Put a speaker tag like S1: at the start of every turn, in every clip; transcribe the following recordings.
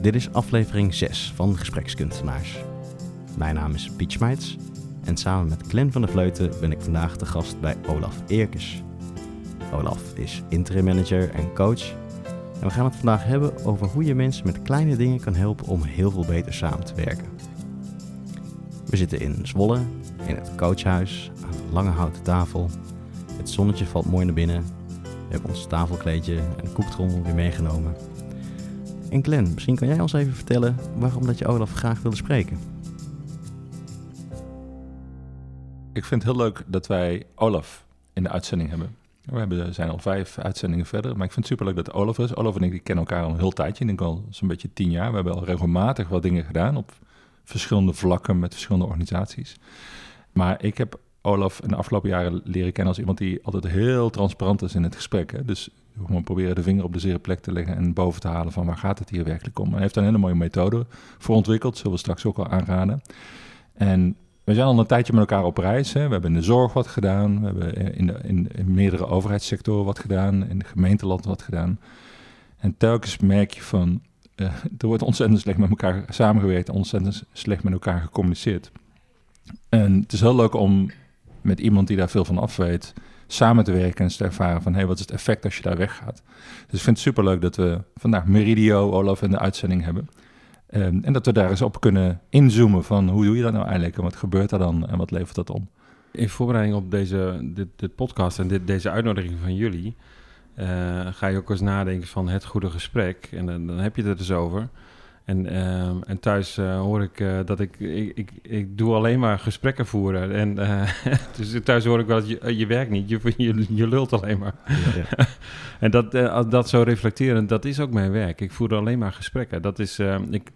S1: Dit is aflevering 6 van Gesprekskunstenaars. Mijn naam is Piet Schmeits en samen met Glenn van der Vleuten ben ik vandaag de gast bij Olaf Eerkes. Olaf is interim manager en coach en we gaan het vandaag hebben over hoe je mensen met kleine dingen kan helpen om heel veel beter samen te werken. We zitten in Zwolle, in het coachhuis, aan een lange houten tafel. Het zonnetje valt mooi naar binnen. We hebben ons tafelkleedje en koektrommel weer meegenomen. En Glenn, misschien kan jij ons even vertellen waarom dat je Olaf graag wilde spreken.
S2: Ik vind het heel leuk dat wij Olaf in de uitzending hebben. We hebben, zijn al vijf uitzendingen verder, maar ik vind het superleuk dat Olaf is. Olaf en ik die kennen elkaar al een heel tijdje, ik denk al zo'n beetje tien jaar. We hebben al regelmatig wat dingen gedaan op verschillende vlakken met verschillende organisaties. Maar ik heb Olaf in de afgelopen jaren leren kennen als iemand die altijd heel transparant is in het gesprek. Dus gewoon proberen de vinger op de zere plek te leggen en boven te halen van waar gaat het hier werkelijk om. hij heeft een hele mooie methode voor ontwikkeld, zullen we straks ook al aanraden. En we zijn al een tijdje met elkaar op reis. Hè. We hebben in de zorg wat gedaan, we hebben in, de, in meerdere overheidssectoren wat gedaan, in de gemeenteland wat gedaan. En telkens merk je van, uh, er wordt ontzettend slecht met elkaar samengewerkt, ontzettend slecht met elkaar gecommuniceerd. En het is heel leuk om met iemand die daar veel van af weet, samen te werken en te ervaren van, hey, wat is het effect als je daar weggaat? Dus ik vind het superleuk dat we vandaag Meridio, Olaf in de uitzending hebben. Um, en dat we daar eens op kunnen inzoomen van, hoe doe je dat nou eigenlijk en wat gebeurt er dan en wat levert dat om?
S3: In voorbereiding op deze dit, dit podcast en dit, deze uitnodiging van jullie, uh, ga je ook eens nadenken van het goede gesprek. En dan, dan heb je het er dus over. En, uh, en thuis uh, hoor ik uh, dat ik, ik, ik, ik doe alleen maar gesprekken voeren. En dus thuis hoor ik wel dat je, je werkt niet, je, je, je lult alleen maar. Ja, ja. en dat, dat zo reflecteren, dat is ook mijn werk. Ik voer alleen maar gesprekken. Dat is, ik,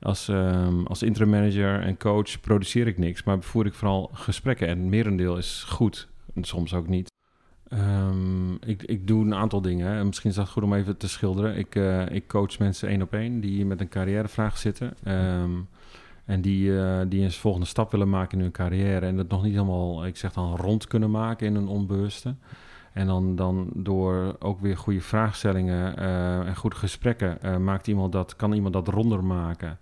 S3: als, ehm, als interim manager en coach produceer ik niks, maar voer ik vooral gesprekken. En het merendeel is goed, en soms ook niet. Um, ik, ik doe een aantal dingen. Misschien is dat goed om even te schilderen. Ik, uh, ik coach mensen één op één die met een carrièrevraag zitten. Um, en die, uh, die een volgende stap willen maken in hun carrière. En dat nog niet helemaal, ik zeg dan, rond kunnen maken in hun onbewuste. En dan, dan door ook weer goede vraagstellingen uh, en goede gesprekken maakt iemand dat, kan iemand dat ronder maken.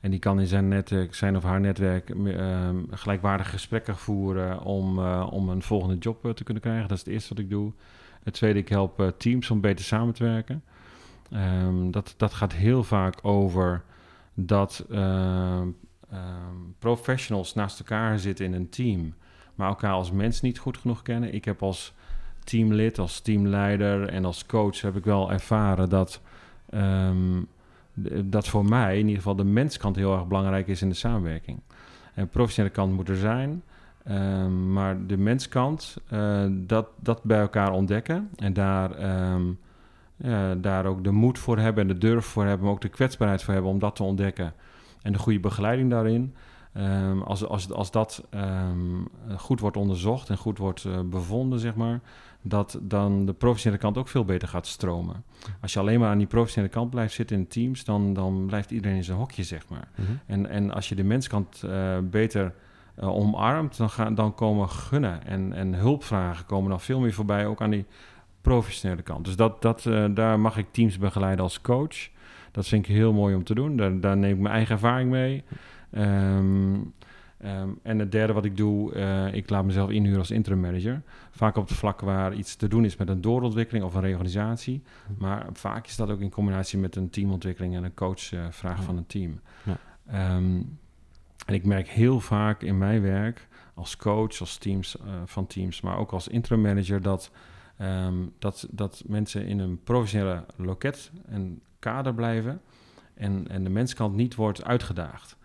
S3: En die kan in zijn netwerk, zijn of haar netwerk, uh, gelijkwaardige gesprekken voeren om, uh, om een volgende job uh, te kunnen krijgen. Dat is het eerste wat ik doe. Het tweede, ik help eh, teams om beter samen te werken. Um, dat, dat gaat heel vaak over dat um, professionals naast elkaar zitten in een team, maar elkaar als mens niet goed genoeg kennen. Ik heb als teamlid, als teamleider en als coach heb ik wel ervaren dat dat voor mij in ieder geval de menskant heel erg belangrijk is in de samenwerking. En professionele kant moet er zijn, um, maar de menskant, uh, dat, dat bij elkaar ontdekken en daar, ja, daar ook de moed voor hebben en de durf voor hebben, maar ook de kwetsbaarheid voor hebben om dat te ontdekken. En de goede begeleiding daarin. Um, als, als, als dat goed wordt onderzocht en goed wordt uh, bevonden, zeg maar, dat dan de professionele kant ook veel beter gaat stromen. Als je alleen maar aan die professionele kant blijft zitten in teams, dan, dan blijft iedereen in zijn hokje, zeg maar. Mm -hmm. en, en als je de menskant uh, beter uh, omarmt, dan, gaan, dan komen gunnen en, en hulpvragen komen dan veel meer voorbij, ook aan die professionele kant. Dus dat, dat, uh, daar mag ik teams begeleiden als coach. Dat vind ik heel mooi om te doen. Daar, daar neem ik mijn eigen ervaring mee. Um, Um, en het derde wat ik doe, uh, ik laat mezelf inhuren als interim manager. Vaak op het vlak waar iets te doen is met een doorontwikkeling of een reorganisatie. Maar vaak is dat ook in combinatie met een teamontwikkeling en een coachvraag ja. van een team. Ja. Um, en ik merk heel vaak in mijn werk als coach, als teams uh, van teams, maar ook als interim manager, dat, um, dat, dat mensen in een professionele loket en kader blijven en, en de menskant niet wordt uitgedaagd.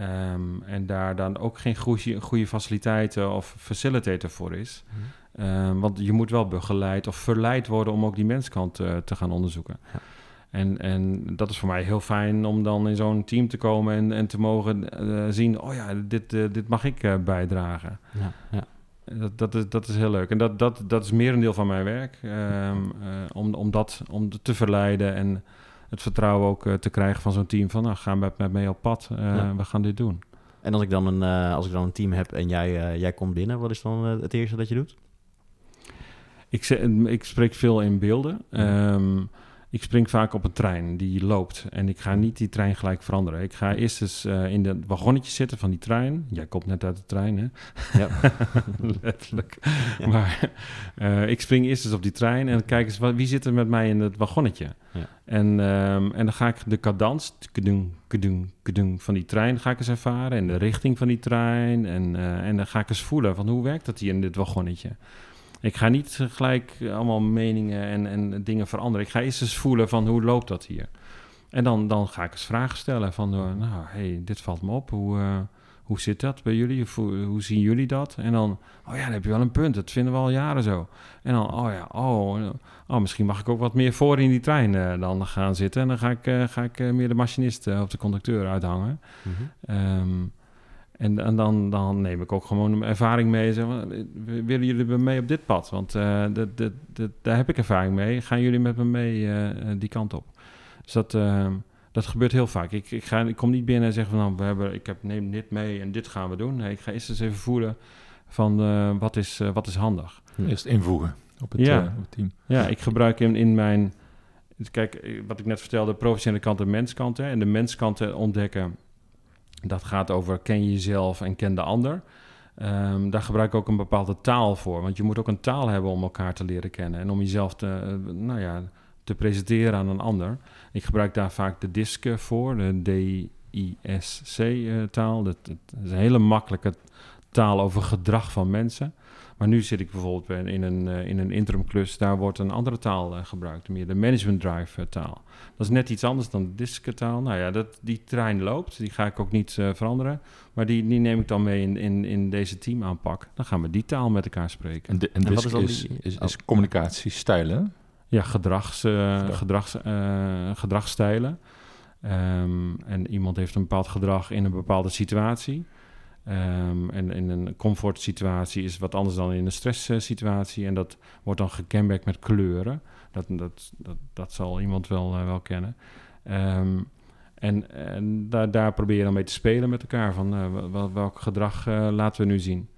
S3: Um, en daar dan ook geen goede, goede faciliteiten of facilitator voor is. Mm. Um, want je moet wel begeleid of verleid worden om ook die menskant uh, te gaan onderzoeken. Ja. En, en dat is voor mij heel fijn om dan in zo'n team te komen en, en te mogen uh, zien: oh ja, dit, uh, dit mag ik bijdragen. Ja, ja. Dat, dat, is, dat is heel leuk. En dat, dat, dat is meer een deel van mijn werk. Um, om, om dat om te verleiden en het vertrouwen ook uh, te krijgen van zo'n team van nou, ga met, met mee op pad, ja. we gaan dit doen.
S1: En als ik dan een, uh, als ik dan een team heb en jij, jij komt binnen, wat is dan het eerste dat je doet?
S3: Ik, ik spreek veel in beelden. Ja. Um, ik spring vaak op een trein die loopt en ik ga niet die trein gelijk veranderen. Ik ga eerst eens uh, in het wagonnetje zitten van die trein. Jij komt net uit de trein, hè?
S1: Ja.
S3: Letterlijk. Maar uh, ik spring eerst eens op die trein en kijk eens, wat, wie zit er met mij in het wagonnetje?
S1: Ja.
S3: En, um, en dan ga ik de cadans kedung, kedung, kedung, van die trein ga ik eens ervaren en de richting van die trein. En, uh, en dan ga ik eens voelen van hoe werkt dat hier in dit wagonnetje? Ik ga niet gelijk allemaal meningen en, en dingen veranderen. Ik ga eerst eens voelen van hoe loopt dat hier. En dan, dan ga ik eens vragen stellen van, uh, nou, hey, dit valt me op. Hoe, uh, hoe zit dat bij jullie? Hoe, hoe, zien jullie dat? En dan, oh ja, dan heb je wel een punt. Dat vinden we al jaren zo. En dan, oh ja, oh, oh misschien mag ik ook wat meer voor in die trein uh, dan gaan zitten. En dan ga ik, ga ik meer de machinist of de conducteur uithangen. Mm -hmm. um, en, en dan, dan, neem ik ook gewoon mijn ervaring mee. Zeg, willen jullie met mee op dit pad? Want uh, dat, dat, dat, daar heb ik ervaring mee. Gaan jullie met me mee uh, die kant op? Dus dat, uh, dat gebeurt heel vaak. Ik, ik, ga, ik kom niet binnen en zeg van... Nou, we hebben, ik heb, neem dit mee en dit gaan we doen. Nee, ik ga eerst eens even voelen van wat, is, wat is handig.
S2: Eerst invoegen op het,
S3: ja.
S2: op het team.
S3: Ja, ik gebruik in, in mijn... Kijk, wat ik net vertelde, professionele kant en menskant. Hè, en de menskant ontdekken dat gaat over ken jezelf en ken de ander. Um, daar gebruik ik ook een bepaalde taal voor. Want je moet ook een taal hebben om elkaar te leren kennen. En om jezelf te, nou ja, te presenteren aan een ander. Ik gebruik daar vaak de DISC voor, de D-I-S-C-taal. Dat, dat, is een hele makkelijke taal over gedrag van mensen. Maar nu zit ik bijvoorbeeld in een, uh, in een interim klus, daar wordt een andere taal uh, gebruikt, meer de management drive uh, taal. Dat is net iets anders dan de DISC taal. Nou ja, dat, die trein loopt, die ga ik ook niet veranderen, maar die, die neem ik dan mee in, in, in deze teamaanpak. Dan gaan we die taal met elkaar spreken.
S2: En, de, en, is, is, is, is, is communicatiestijlen?
S3: Ja, gedrags, gedrags, gedragsstijlen. Um, en iemand heeft een bepaald gedrag in een bepaalde situatie. Um, en in een comfortsituatie is het wat anders dan in een stresssituatie. En dat wordt dan gekenmerkt met kleuren. Dat, dat, dat, dat zal iemand wel, uh, wel kennen. Um, en en daar, daar probeer je dan mee te spelen met elkaar. Van uh, wel, welk gedrag uh, laten we nu zien?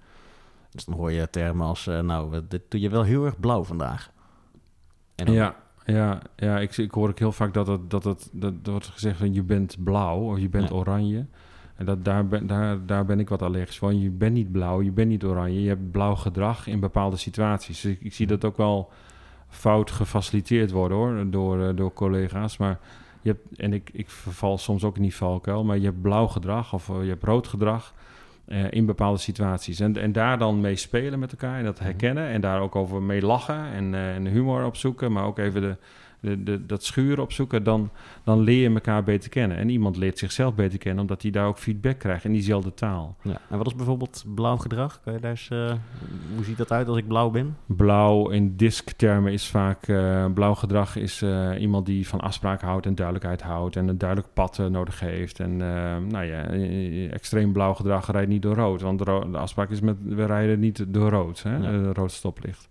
S1: Dus dan hoor je termen als... nou, dit doe je wel heel erg blauw vandaag.
S3: En dan... Ja, ja, ja ik, ik hoor ook heel vaak dat, het, dat, het, dat, dat wordt gezegd van je bent blauw of je bent ja. oranje. En dat, daar, ben, daar, daar ben ik wat allergisch van. Je bent niet blauw, je bent niet oranje. Je hebt blauw gedrag in bepaalde situaties. Dus ik, ik zie dat ook wel fout gefaciliteerd worden hoor, door, door collega's. Maar je hebt, en ik, ik verval soms ook in die valkuil, maar je hebt blauw gedrag of je hebt rood gedrag uh, in bepaalde situaties. En, en daar dan mee spelen met elkaar en dat herkennen en daar ook over mee lachen en, uh, en humor opzoeken, maar ook even de, de, de, dat schuren opzoeken, dan, dan leer je elkaar beter kennen. En iemand leert zichzelf beter kennen, omdat hij daar ook feedback krijgt in diezelfde taal.
S1: Ja. En wat is bijvoorbeeld blauw gedrag? Kan je daar eens, uh, hoe ziet dat uit als ik blauw ben?
S3: Blauw in disk-termen is vaak... Uh, blauw gedrag is uh, iemand die van afspraken houdt en duidelijkheid houdt... en een duidelijk pad nodig heeft. En nou ja, extreem blauw gedrag rijdt niet door rood. Want de, de afspraak is met we rijden niet door rood, hè? Ja. rood stoplicht.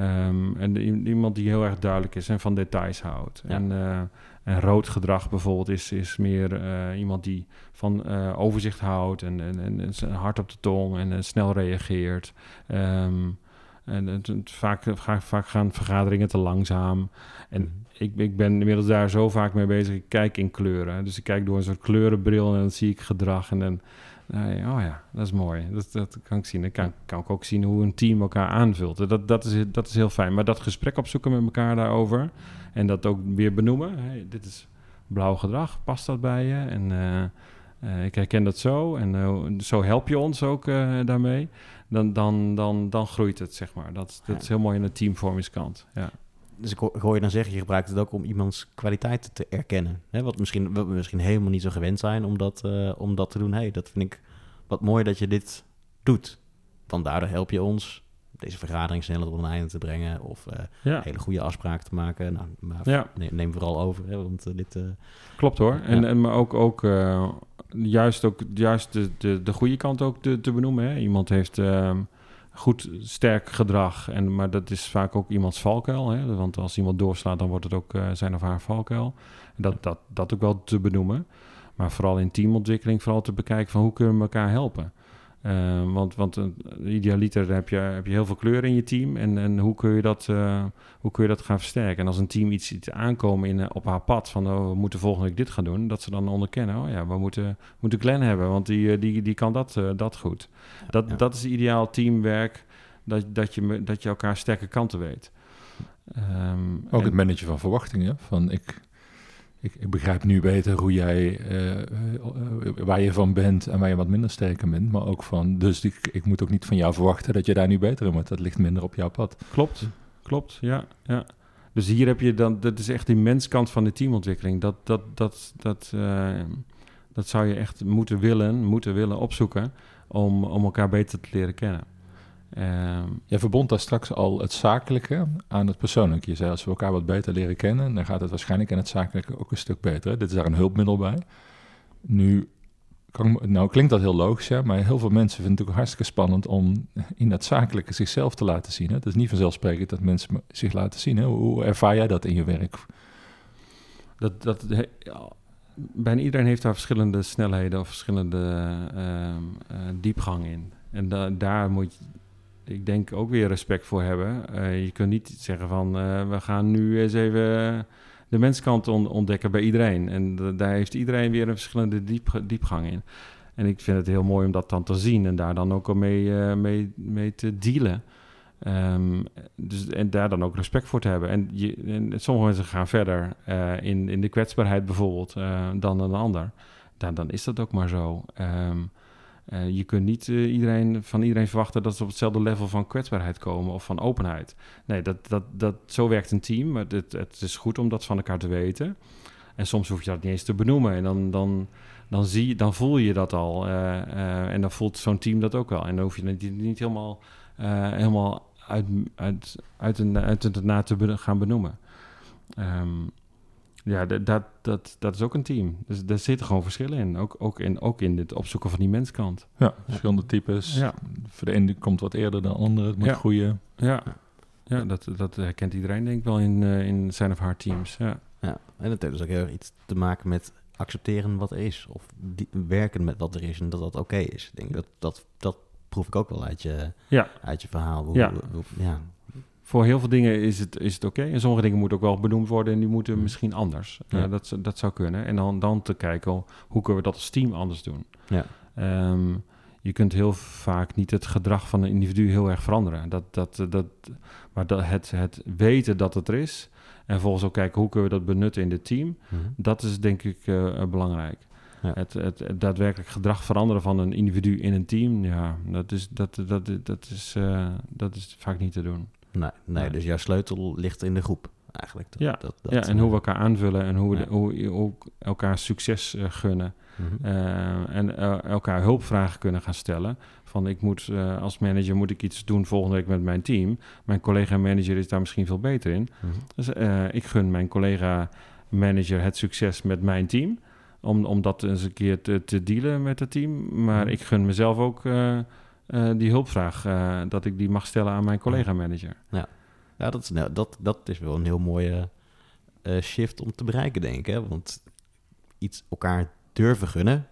S3: Um, en iemand die heel erg duidelijk is en van details houdt. Ja. En, uh, en rood gedrag bijvoorbeeld is, is meer uh, iemand die van uh, overzicht houdt en, en, en, hard op de tong en snel reageert. Um, en het, het, vaak, vaak, gaan vergaderingen te langzaam. En mm. ik, ik ben inmiddels daar zo vaak mee bezig. Ik kijk in kleuren. Dus ik kijk door een soort kleurenbril en dan zie ik gedrag. En dan, Nee, oh ja, dat is mooi. Dat, dat kan ik zien. Dan kan, kan ik ook zien hoe een team elkaar aanvult. Dat, dat, is, dat is heel fijn. Maar dat gesprek opzoeken met elkaar daarover... en dat ook weer benoemen. Hey, dit is blauw gedrag, past dat bij je? En uh, uh, ik herken dat zo. En uh, zo help je ons ook daarmee. Dan, dan, dan, dan groeit het, zeg maar. Dat, dat is heel mooi in de teamvormingskant. Ja.
S1: Dus ik hoor je dan zeggen, je gebruikt het ook om iemands kwaliteiten te erkennen. Hè? Wat, misschien, we misschien helemaal niet zo gewend zijn om dat, uh, om dat te doen. hey, dat vind ik wat mooi dat je dit doet. Want daardoor help je ons deze vergadering sneller tot een einde te brengen. Of uh, ja. hele goede afspraken te maken. Nou, maar ja. neem, neem, vooral over, hè, want uh, dit...
S3: Klopt hoor. En, en maar ook, ook juist, ook juist de, de, de goede kant ook te, te benoemen. Hè? Iemand heeft ehm, goed, sterk gedrag. En, maar dat is vaak ook iemands valkuil. Hè? Want als iemand doorslaat, dan wordt het ook uh, zijn of haar valkuil. En dat, dat, dat ook wel te benoemen. Maar vooral in teamontwikkeling, vooral te bekijken van hoe kunnen we elkaar helpen. Uh, want, want een idealiter heb je, heb je heel veel kleur in je team. En, en hoe, kun je dat, uh, hoe kun je dat gaan versterken? En als een team iets, iets aankomen in, op haar pad van oh, we moeten volgende week dit gaan doen, dat ze dan onderkennen, oh ja, we moeten, moeten Glenn hebben, want die, die, die kan dat, uh, dat goed. Dat, ja. dat is ideaal teamwerk, dat, dat, je, dat je elkaar sterke kanten weet.
S2: Um, Ook en, het managen van verwachtingen. Van ik, ik, begrijp nu beter hoe jij, uh, waar je van bent en waar je wat minder sterk in bent. Maar ook van, dus ik, ik moet ook niet van jou verwachten dat je daar nu beter in wordt. Dat ligt minder op jouw pad.
S3: Klopt, klopt, ja. ja. Dus hier heb je dan, dat is echt die menskant van de teamontwikkeling. Dat, dat, dat, dat, uh, dat zou je echt moeten willen, moeten willen opzoeken om, om elkaar beter te leren kennen.
S2: Um, Jij verbond daar straks al het zakelijke aan het persoonlijke. Je zei als we elkaar wat beter leren kennen, dan gaat het waarschijnlijk in het zakelijke ook een stuk beter. Dit is daar een hulpmiddel bij. Nu kan, nou klinkt dat heel logisch, ja, maar heel veel mensen vinden het ook hartstikke spannend om in dat zakelijke zichzelf te laten zien. Hè? Het is niet vanzelfsprekend dat mensen zich laten zien. Hè? Hoe ervaar jij dat in je werk?
S3: Dat, dat, ja, bijna iedereen heeft daar verschillende snelheden of verschillende uh, uh, diepgang in. En da daar moet je ik denk ook weer respect voor hebben. Uh, je kunt niet zeggen van uh, we gaan nu eens even de menskant on ontdekken bij iedereen. En daar heeft iedereen weer een verschillende diep diepgang in. En ik vind het heel mooi om dat dan te zien en daar dan ook al mee, mee, mee te dealen. Um, dus, en daar dan ook respect voor te hebben. En, je, sommige mensen gaan verder in, in de kwetsbaarheid bijvoorbeeld dan een ander. Dan, dan is dat ook maar zo. Um, uh, je kunt niet uh, iedereen, van iedereen verwachten dat ze op hetzelfde level van kwetsbaarheid komen of van openheid. Nee, dat, dat, dat, zo werkt een team. Maar het, het is goed om dat van elkaar te weten. En soms hoef je dat niet eens te benoemen. En dan, dan, dan, zie, dan voel je dat al. Uh, en dan voelt zo'n team dat ook wel. En dan hoef je het niet helemaal, helemaal uit, uit, uit, een, na te gaan benoemen. Um, ja, dat, dat, dat is ook een team. Dus daar zitten gewoon verschillen in. Ook, ook, in. ook in het opzoeken van die menskant.
S2: Ja, verschillende types. Ja. Voor de ene komt wat eerder dan de andere. Het moet ja. groeien.
S3: Ja, ja dat, dat herkent iedereen denk ik wel in, uh, in zijn of haar teams. Ja.
S1: ja, en het heeft dus ook heel iets te maken met accepteren wat er is. Of die, werken met wat er is en dat dat oké is. Ik denk dat, dat, dat proef ik ook wel uit je, ja. uit je verhaal. Hoe,
S3: ja.
S1: Hoe, ja,
S3: voor heel veel dingen is het, is het oké. En sommige dingen moeten ook wel benoemd worden en die moeten mm. misschien anders. Ja. Uh, dat, dat zou kunnen. En dan, dan te kijken hoe kunnen we dat als team anders doen. Ja. Um, je kunt heel vaak niet het gedrag van een individu heel erg veranderen. Dat, dat, dat, maar dat het, het weten dat het er is en vervolgens ook kijken hoe kunnen we dat benutten in het team, mm. dat is denk ik uh, belangrijk. Ja. Het, het, het, daadwerkelijk gedrag veranderen van een individu in een team, ja, dat is, dat, dat, dat, is, uh, dat is vaak niet te doen.
S1: Nee, nee, dus jouw sleutel ligt in de groep eigenlijk.
S3: Dat, ja, dat, dat, ja, en hoe we elkaar aanvullen en hoe we ja. hoe, hoe elkaar succes uh, gunnen. Mm -hmm. uh, en uh, elkaar hulpvragen kunnen gaan stellen. Van ik moet als manager moet ik iets doen volgende week met mijn team. Mijn collega manager is daar misschien veel beter in. Mm -hmm. Dus ik gun mijn collega manager het succes met mijn team. Om, om dat eens een keer te, te dealen met het team. Maar mm -hmm. ik gun mezelf ook uh, die hulpvraag, uh, dat ik die mag stellen aan mijn collega-manager.
S1: Ja, ja dat, is, nou, dat, dat is wel een heel mooie uh, shift om te bereiken, denk ik. Hè? Want iets elkaar durven gunnen,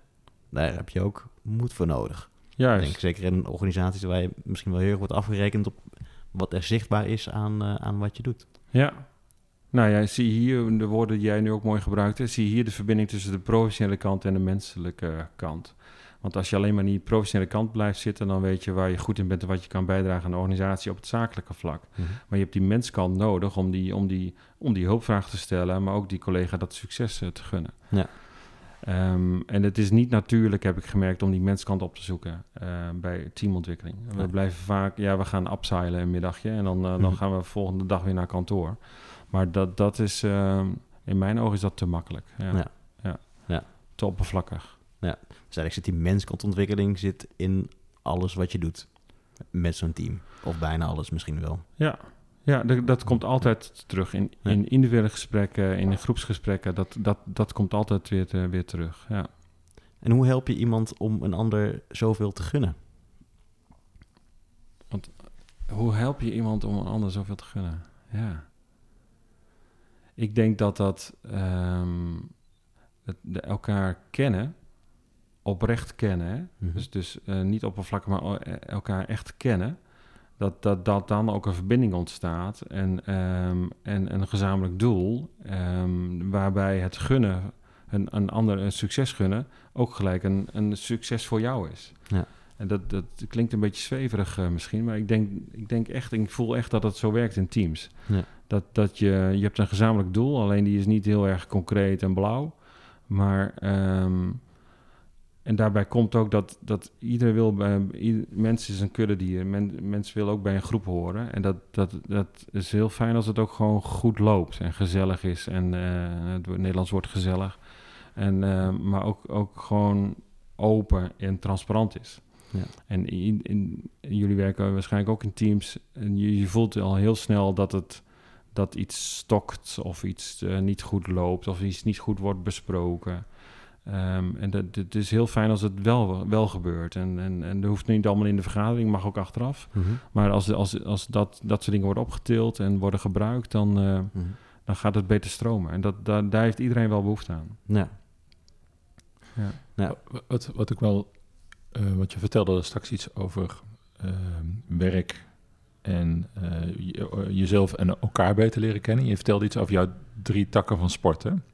S1: daar heb je ook moed voor nodig.
S3: Juist.
S1: Denk, zeker in organisaties waar je misschien wel heel erg wordt afgerekend op wat er zichtbaar is aan, aan wat je doet.
S3: Ja. Nou ja, zie hier de woorden die jij nu ook mooi gebruikt. Zie hier de verbinding tussen de professionele kant en de menselijke kant. Want als je alleen maar niet de professionele kant blijft zitten, dan weet je waar je goed in bent en wat je kan bijdragen aan de organisatie op het zakelijke vlak. Mm -hmm. Maar je hebt die menskant nodig om die, om, die, om die hulpvraag te stellen, maar ook die collega dat succes uh, te gunnen. Ja. Um, en het is niet natuurlijk, heb ik gemerkt, om die menskant op te zoeken uh, bij teamontwikkeling. We ja. blijven vaak, ja, we gaan upseilen een middagje en dan, uh, mm -hmm. dan gaan we de volgende dag weer naar kantoor. Maar dat, dat is, in mijn ogen is dat te makkelijk. Ja. ja. ja. Te oppervlakkig.
S1: Ja, dus eigenlijk zit die menskantontwikkeling zit in alles wat je doet met zo'n team. Of bijna alles misschien wel.
S3: Ja, ja dat, dat komt altijd terug. In, in individuele gesprekken, in groepsgesprekken, dat, dat, dat komt altijd weer, weer terug. Ja.
S1: En hoe help je iemand om een ander zoveel te gunnen?
S3: Want hoe help je iemand om een ander zoveel te gunnen? Ja. Ik denk dat dat um, het, de elkaar kennen oprecht kennen. Hè?
S1: Mhm.
S3: Dus, dus eh, niet oppervlakkig, maar o- eh, elkaar echt kennen. Dat, dat, dat dan ook een verbinding ontstaat en, ehm, en een gezamenlijk doel, ehm, waarbij het gunnen, een, een ander een succes gunnen, ook gelijk een, een succes voor jou is.
S1: Ja.
S3: En dat, dat klinkt een beetje zweverig eh, misschien, maar ik denk, ik denk echt, ik voel echt dat het zo werkt in teams.
S1: Ja.
S3: Dat, dat je, je hebt een gezamenlijk doel, alleen die is niet heel erg concreet en blauw. Maar ehm, en daarbij komt ook dat, dat ieder wil bij ieder, mens is een kuddedier. Men, mensen willen ook bij een groep horen. En dat, dat, dat is heel fijn als het ook gewoon goed loopt en gezellig is. En eh, het Nederlands wordt gezellig. En, eh, maar ook, ook gewoon open en transparant is.
S1: Ja.
S3: En in, in, jullie werken waarschijnlijk ook in teams. En je, je voelt al heel snel dat het dat iets stokt of iets eh, niet goed loopt of iets niet goed wordt besproken. Ehm, en dat, het is heel fijn als het wel, wel gebeurt. En, en, en dat hoeft niet allemaal in de vergadering, mag ook achteraf.
S1: Mhm.
S3: Maar als, als, als dat, dat soort dingen worden opgetild en worden gebruikt, dan, eh,
S1: Mhm.
S3: dan gaat het beter stromen. En dat, daar daar heeft iedereen wel behoefte aan.
S1: Ja.
S3: Ja.
S1: Ja.
S2: Wat, wat ik wel, eh, wat je vertelde straks iets over ehm, werk en je- eh, jezelf en elkaar beter leren kennen. Je vertelde iets over jouw drie takken van sporten.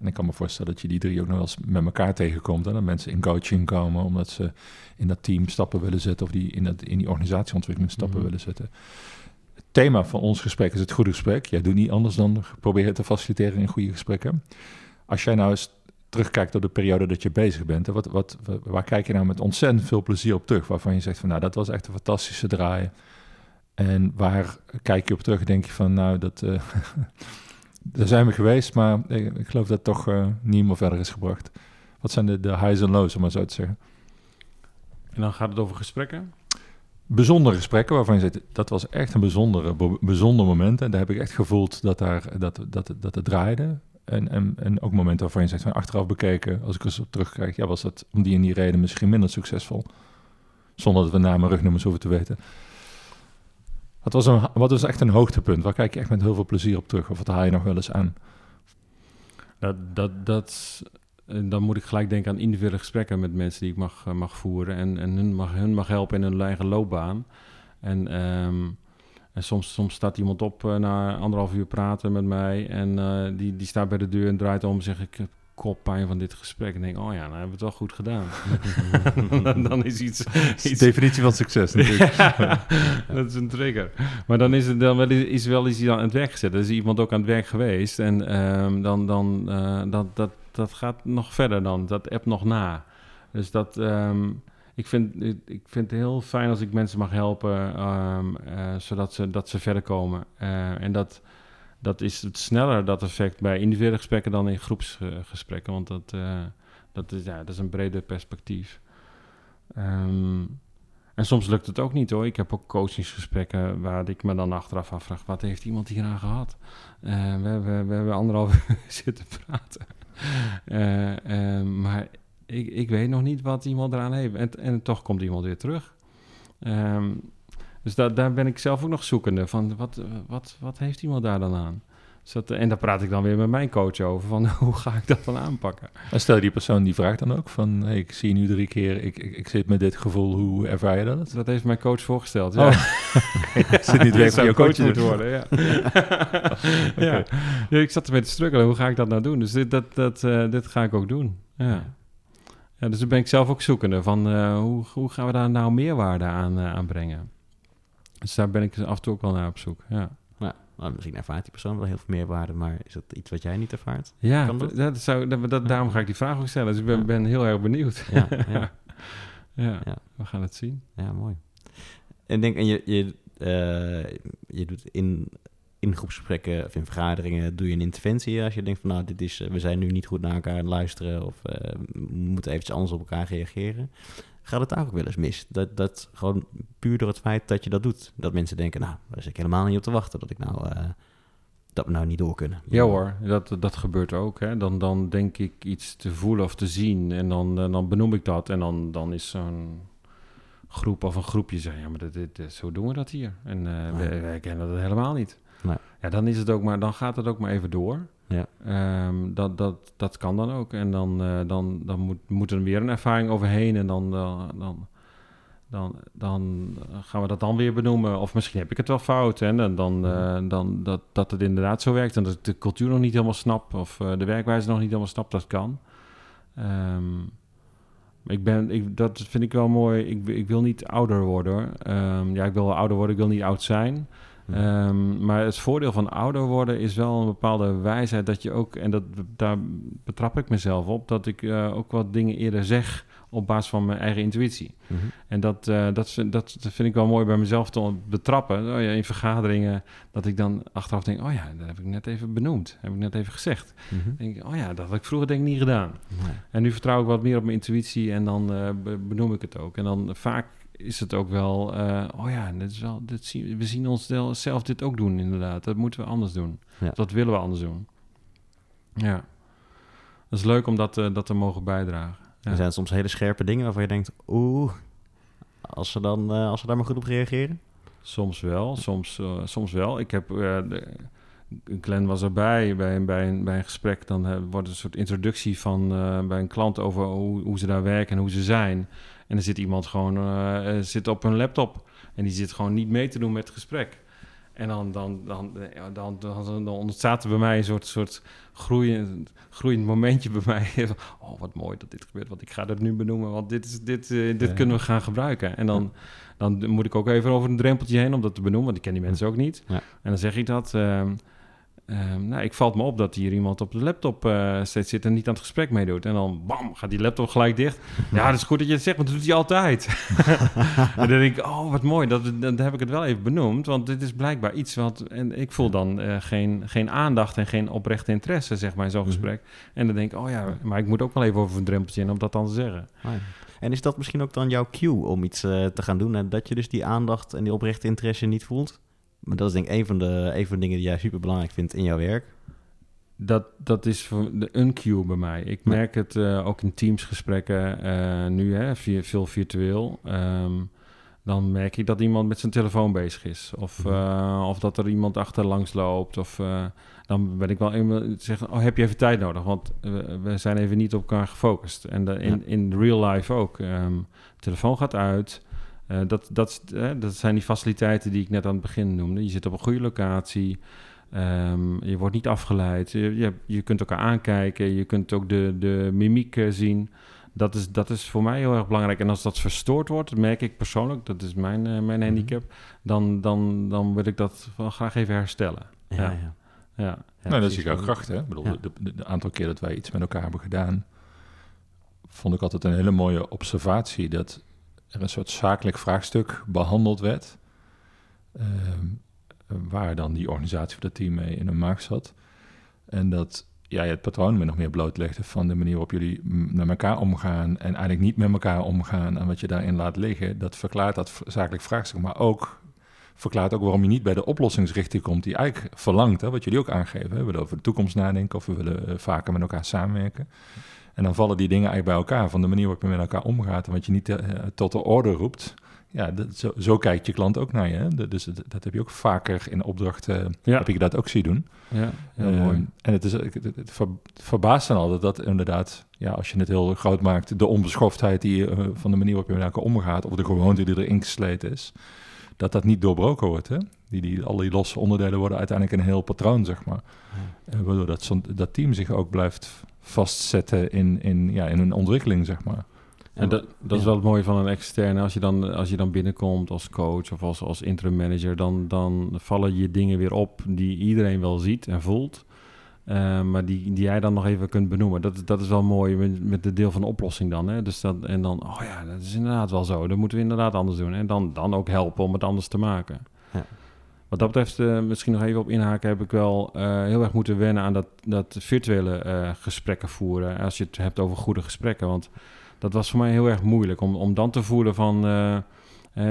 S2: En ik kan me voorstellen dat je die drie ook nog wel eens met elkaar tegenkomt. En dat mensen in coaching komen omdat ze in dat team stappen willen zetten of die in, dat, in die organisatieontwikkeling stappen
S3: Mhm.
S2: willen zetten. Het thema van ons gesprek is het goede gesprek. Jij doet niet anders dan proberen te faciliteren in goede gesprekken. Als jij nou eens terugkijkt op de periode dat je bezig bent, wat, wat, wa- waar kijk je nou met ontzettend veel plezier op terug? Waarvan je zegt van nou, dat was echt een fantastische draai. En waar kijk je op terug en denk je van nou, dat, eh, daar zijn we geweest, maar ik, ik geloof dat het toch eh, niet meer verder is gebracht. Wat zijn de, de highs en lows, om maar zo te zeggen?
S3: En dan gaat het over gesprekken.
S2: bijzondere gesprekken waarvan je zegt, dat was echt een bijzondere, bijzonder moment. En daar heb ik echt gevoeld dat, daar, dat, dat, dat het draaide. En, en, en ook momenten waarvan je zegt, van achteraf bekeken, als ik eens op terugkijk, ja, was dat om die en die reden misschien minder succesvol. Zonder dat we namen en rugnummers hoeven te weten. Wat was, een, wat was echt een hoogtepunt? Waar kijk je echt met heel veel plezier op terug? Of wat haal je nog wel eens aan?
S3: Dat, dat, dat, dan moet ik gelijk denken aan individuele gesprekken met mensen die ik mag, eh, mag voeren. En, en hun, mag, hun mag helpen in hun eigen loopbaan. En, ehm, en soms, soms staat iemand op eh, na anderhalf uur praten met mij. En eh, die, die staat bij de deur en draait om en Ik koppijn van dit gesprek. En denk: Oh ja, nou hebben we het wel goed gedaan. dan is iets. iets
S2: definitie van succes natuurlijk.
S3: ja, dat is een trigger. Maar dan is het dan wel, is wel iets aan het werk gezet. Er is iemand ook aan het werk geweest. En ehm, dan, dan eh, dat, dat, dat gaat nog verder dan. Dat app nog na. Dus dat, ehm, ik, vind, ik vind het heel fijn als ik mensen mag helpen, eh, zodat ze, dat ze verder komen. Eh, en dat, dat is het sneller, dat effect, bij individuele gesprekken dan in groepsgesprekken. Want dat, eh, dat, is, ja, dat is een breder perspectief. Ehm, en soms lukt het ook niet hoor. Ik heb ook coachingsgesprekken waar ik me dan achteraf afvraag: wat heeft iemand hier aan gehad? Eh, we, hebben, we hebben anderhalf uur zitten praten. Eh, eh, maar ik, ik weet nog niet wat iemand eraan heeft. En, en toch komt iemand weer terug. Ehm, dus da, daar ben ik zelf ook nog zoekende. Van wat, wat, wat heeft iemand daar dan aan? Dus dat, en daar praat ik dan weer met mijn coach over. Van hoe ga ik dat dan aanpakken?
S2: En stel je die persoon die vraagt dan ook van, hey, ik zie je nu drie keer, ik, ik, ik zit met dit gevoel, hoe ervaar je dat?
S3: Dat heeft mijn coach voorgesteld.
S2: Oh. Zit niet
S3: zou
S2: van je
S3: coach moeten worden, ja. ja. ja. Ik zat ermee te struggelen. Hoe ga ik dat nou doen? Dus dit, dat, dat, eh, dit ga ik ook doen. Ja. ja dus dan ben ik zelf ook zoekende van eh, hoe, hoe gaan we daar nou meerwaarde aan, eh, aan brengen? Dus daar ben ik af en toe ook wel naar op zoek. Ja,
S1: nou, misschien ervaart die persoon wel heel veel meerwaarde, maar is dat iets wat jij niet ervaart?
S3: ja
S1: Kan dat?
S3: dat zou, dat, dat- daarom ga ik die vraag ook stellen. Dus ik ben,
S1: Ja.
S3: ben heel erg benieuwd.
S1: Ja, ja,
S3: ja, we gaan het zien.
S1: ja mooi. En denk, en je, je, eh, je doet in, in groepsgesprekken of in vergaderingen, doe je een interventie als je denkt van nou, dit is, eh, we zijn nu niet goed naar elkaar aan het luisteren of eh, we moeten eventjes anders op elkaar reageren. Gaat het daar ook wel eens mis? Dat, dat gewoon puur door het feit dat je dat doet, dat mensen denken, nou, daar zit ik helemaal niet op te wachten dat ik nou, eh, dat we nou niet door kunnen.
S3: Ja hoor, dat, dat gebeurt ook. Hè. Dan, dan denk ik iets te voelen of te zien en dan, eh, dan benoem ik dat. En dan, dan is zo'n groep of een groepje zeggen, ja, maar dit, dit, dit- zo doen we dat hier. En
S1: Nee.
S3: wij, wij kennen dat helemaal niet.
S1: Nee.
S3: Ja, dan, is het ook maar, dan gaat het ook maar even door.
S1: Ja.
S3: Ehm, dat, dat, dat kan dan ook. En dan, eh, dan, dan moet, moet er weer een ervaring overheen. En dan, dan, dan, dan, dan gaan we dat dan weer benoemen. Of misschien heb ik het wel fout. En dan, dan, eh, dan dat, dat het inderdaad zo werkt. En dat ik de cultuur nog niet helemaal snap. Of eh, de werkwijze nog niet helemaal snap. Dat kan. Ehm, ik ben, ik, dat vind ik wel mooi. Ik, ik wil niet ouder worden. hoor. Ehm, ja, ik wil wel ouder worden. Ik wil niet oud zijn.
S1: Hm.
S3: Ehm, maar het voordeel van ouder worden is wel een bepaalde wijsheid dat je ook, en dat, daar betrap ik mezelf op, dat ik eh, ook wat dingen eerder zeg op basis van mijn eigen intuïtie.
S1: Mhm.
S3: En dat, eh, dat, vind- dat, vind ik wel mooi bij mezelf te betrappen. Oh ja, in vergaderingen, dat ik dan achteraf denk, oh ja, dat heb ik net even benoemd, heb ik net even gezegd.
S1: Mhm.
S3: Denk ik, oh ja, dat had ik vroeger denk ik niet gedaan.
S1: Nee.
S3: En nu vertrouw ik wat meer op mijn intuïtie en dan eh, be- benoem ik het ook. En dan vaak is het ook wel, eh, oh ja, dit is wel, dit zien, we zien ons wel zelf dit ook doen inderdaad. Dat moeten we anders doen.
S1: Ja.
S3: Dat willen we anders doen. Ja. Dat is leuk om dat, eh, dat te mogen bijdragen. Ja.
S1: Er zijn soms hele scherpe dingen waarvan je denkt, oeh, als ze, dan, eh, als ze daar maar goed op reageren.
S3: Soms wel, soms, soms wel. Ik heb, de, Glenn was erbij bij, een- bij, een, bij een gesprek. Dan wordt een soort introductie van, bij een klant over hoe, hoe ze daar werken en hoe ze zijn. En dan zit iemand gewoon eh, eh, zit op hun laptop en die zit gewoon niet mee te doen met het gesprek. En dan, dan, dan, dan, dan, dan ontstaat er bij mij een soort, soort groeiend, groeiend momentje bij mij. Oh, wat mooi dat dit gebeurt, want ik ga dat nu benoemen, want dit, is, dit, eh, dit
S2: Ja.
S3: kunnen we gaan gebruiken. En dan, dan moet ik ook even over een drempeltje heen om dat te benoemen, want ik ken die mensen ook niet.
S1: Ja.
S3: En dan zeg ik dat. ehm, ehm, nou, ik valt me op dat hier iemand op de laptop eh, steeds zit en niet aan het gesprek meedoet. En dan bam, gaat die laptop gelijk dicht. Ja, dat is goed dat je het zegt, maar dat doet hij altijd. en dan denk ik, oh, wat mooi, dat, dan heb ik het wel even benoemd. Want dit is blijkbaar iets wat... En ik voel dan eh, geen, geen aandacht en geen oprechte interesse, zeg maar, in zo'n
S1: Mhm.
S3: gesprek. En dan denk ik, oh ja, maar ik moet ook wel even over een drempeltje in om dat dan te zeggen.
S1: Ah, ja. En is dat misschien ook dan jouw cue om iets eh, te gaan doen en dat je dus die aandacht en die oprechte interesse niet voelt? Maar dat is denk ik een van de, een van de dingen die jij super belangrijk vindt in jouw werk.
S3: Dat, dat is voor de een cue bij mij. Ik merk het eh, ook in teamsgesprekken eh, nu, hè, veel virtueel. Ehm, dan merk ik dat iemand met zijn telefoon bezig is. Of,
S1: Mhm.
S3: eh, of dat er iemand achterlangs loopt. Of dan ben ik wel even zeggen, oh, heb je even tijd nodig? Want we, zijn even niet op elkaar gefocust. En de, in, in real life ook. Ehm, telefoon gaat uit. Eh, dat, dat, eh, dat zijn die faciliteiten die ik net aan het begin noemde. Je zit op een goede locatie. Ehm, je wordt niet afgeleid. Je, je, je kunt elkaar aankijken. Je kunt ook de, de mimiek eh, zien. Dat is, dat is voor mij heel erg belangrijk. En als dat verstoord wordt, merk ik persoonlijk, dat is mijn, mijn handicap, dan, dan, dan wil ik dat wel graag even herstellen.
S1: Ja,
S3: Ja.
S1: ja.
S3: Ja.
S1: Ja,
S2: nou, dat is jouw kracht, hè? Ik bedoel,
S1: Ja.
S2: de, de, de aantal keer dat wij iets met elkaar hebben gedaan, vond ik altijd een hele mooie observatie dat er een soort zakelijk vraagstuk behandeld werd, ehm, waar dan die organisatie of dat team mee in een maag zat. En dat jij het patroon me nog meer blootlegde van de manier waarop jullie met elkaar omgaan en eigenlijk niet met elkaar omgaan en wat je daarin laat liggen, dat verklaart dat zakelijk vraagstuk, maar ook verklaart ook waarom je niet bij de oplossingsrichting komt die eigenlijk verlangt, hè, wat jullie ook aangeven. Hè. We willen over de toekomst nadenken of we willen eh, vaker met elkaar samenwerken. En dan vallen die dingen eigenlijk bij elkaar, van de manier waarop je met elkaar omgaat en wat je niet eh, tot de orde roept. Ja, dat, zo, zo kijkt je klant ook naar je. Hè. Dus dat, dat heb je ook vaker in opdrachten,
S3: Ja.
S2: heb ik dat ook zien doen.
S3: Ja, heel
S2: Ehm,
S3: mooi.
S2: En het, is, het, het, het ver- het verbaast dan altijd dat inderdaad, ja, als je het heel groot maakt, de onbeschoftheid die eh, van de manier waarop je met elkaar omgaat, of de gewoonte die erin gesleten is, dat dat niet doorbroken wordt. Hè? Die, die, al die losse onderdelen worden uiteindelijk een heel patroon, zeg maar. Eh, waardoor dat, dat team zich ook blijft vastzetten in, in, ja, in een ontwikkeling, zeg maar.
S3: En dat, dat is wel het mooie van een externe. Als je dan, als je dan binnenkomt als coach of als, als interim manager, dan, dan vallen je dingen weer op die iedereen wel ziet en voelt. Eh, maar die, die jij dan nog even kunt benoemen. Dat, dat is wel mooi met, met de deel van de oplossing dan. Hè? Dus dat, en dan, oh ja, dat is inderdaad wel zo. Dat moeten we inderdaad anders doen. En dan, dan ook helpen om het anders te maken.
S1: Ja.
S3: Wat dat betreft, eh, misschien nog even op inhaken, heb ik wel eh, heel erg moeten wennen aan dat, dat virtuele eh, gesprekken voeren. Als je het hebt over goede gesprekken. Want dat was voor mij heel erg moeilijk om, om dan te voelen van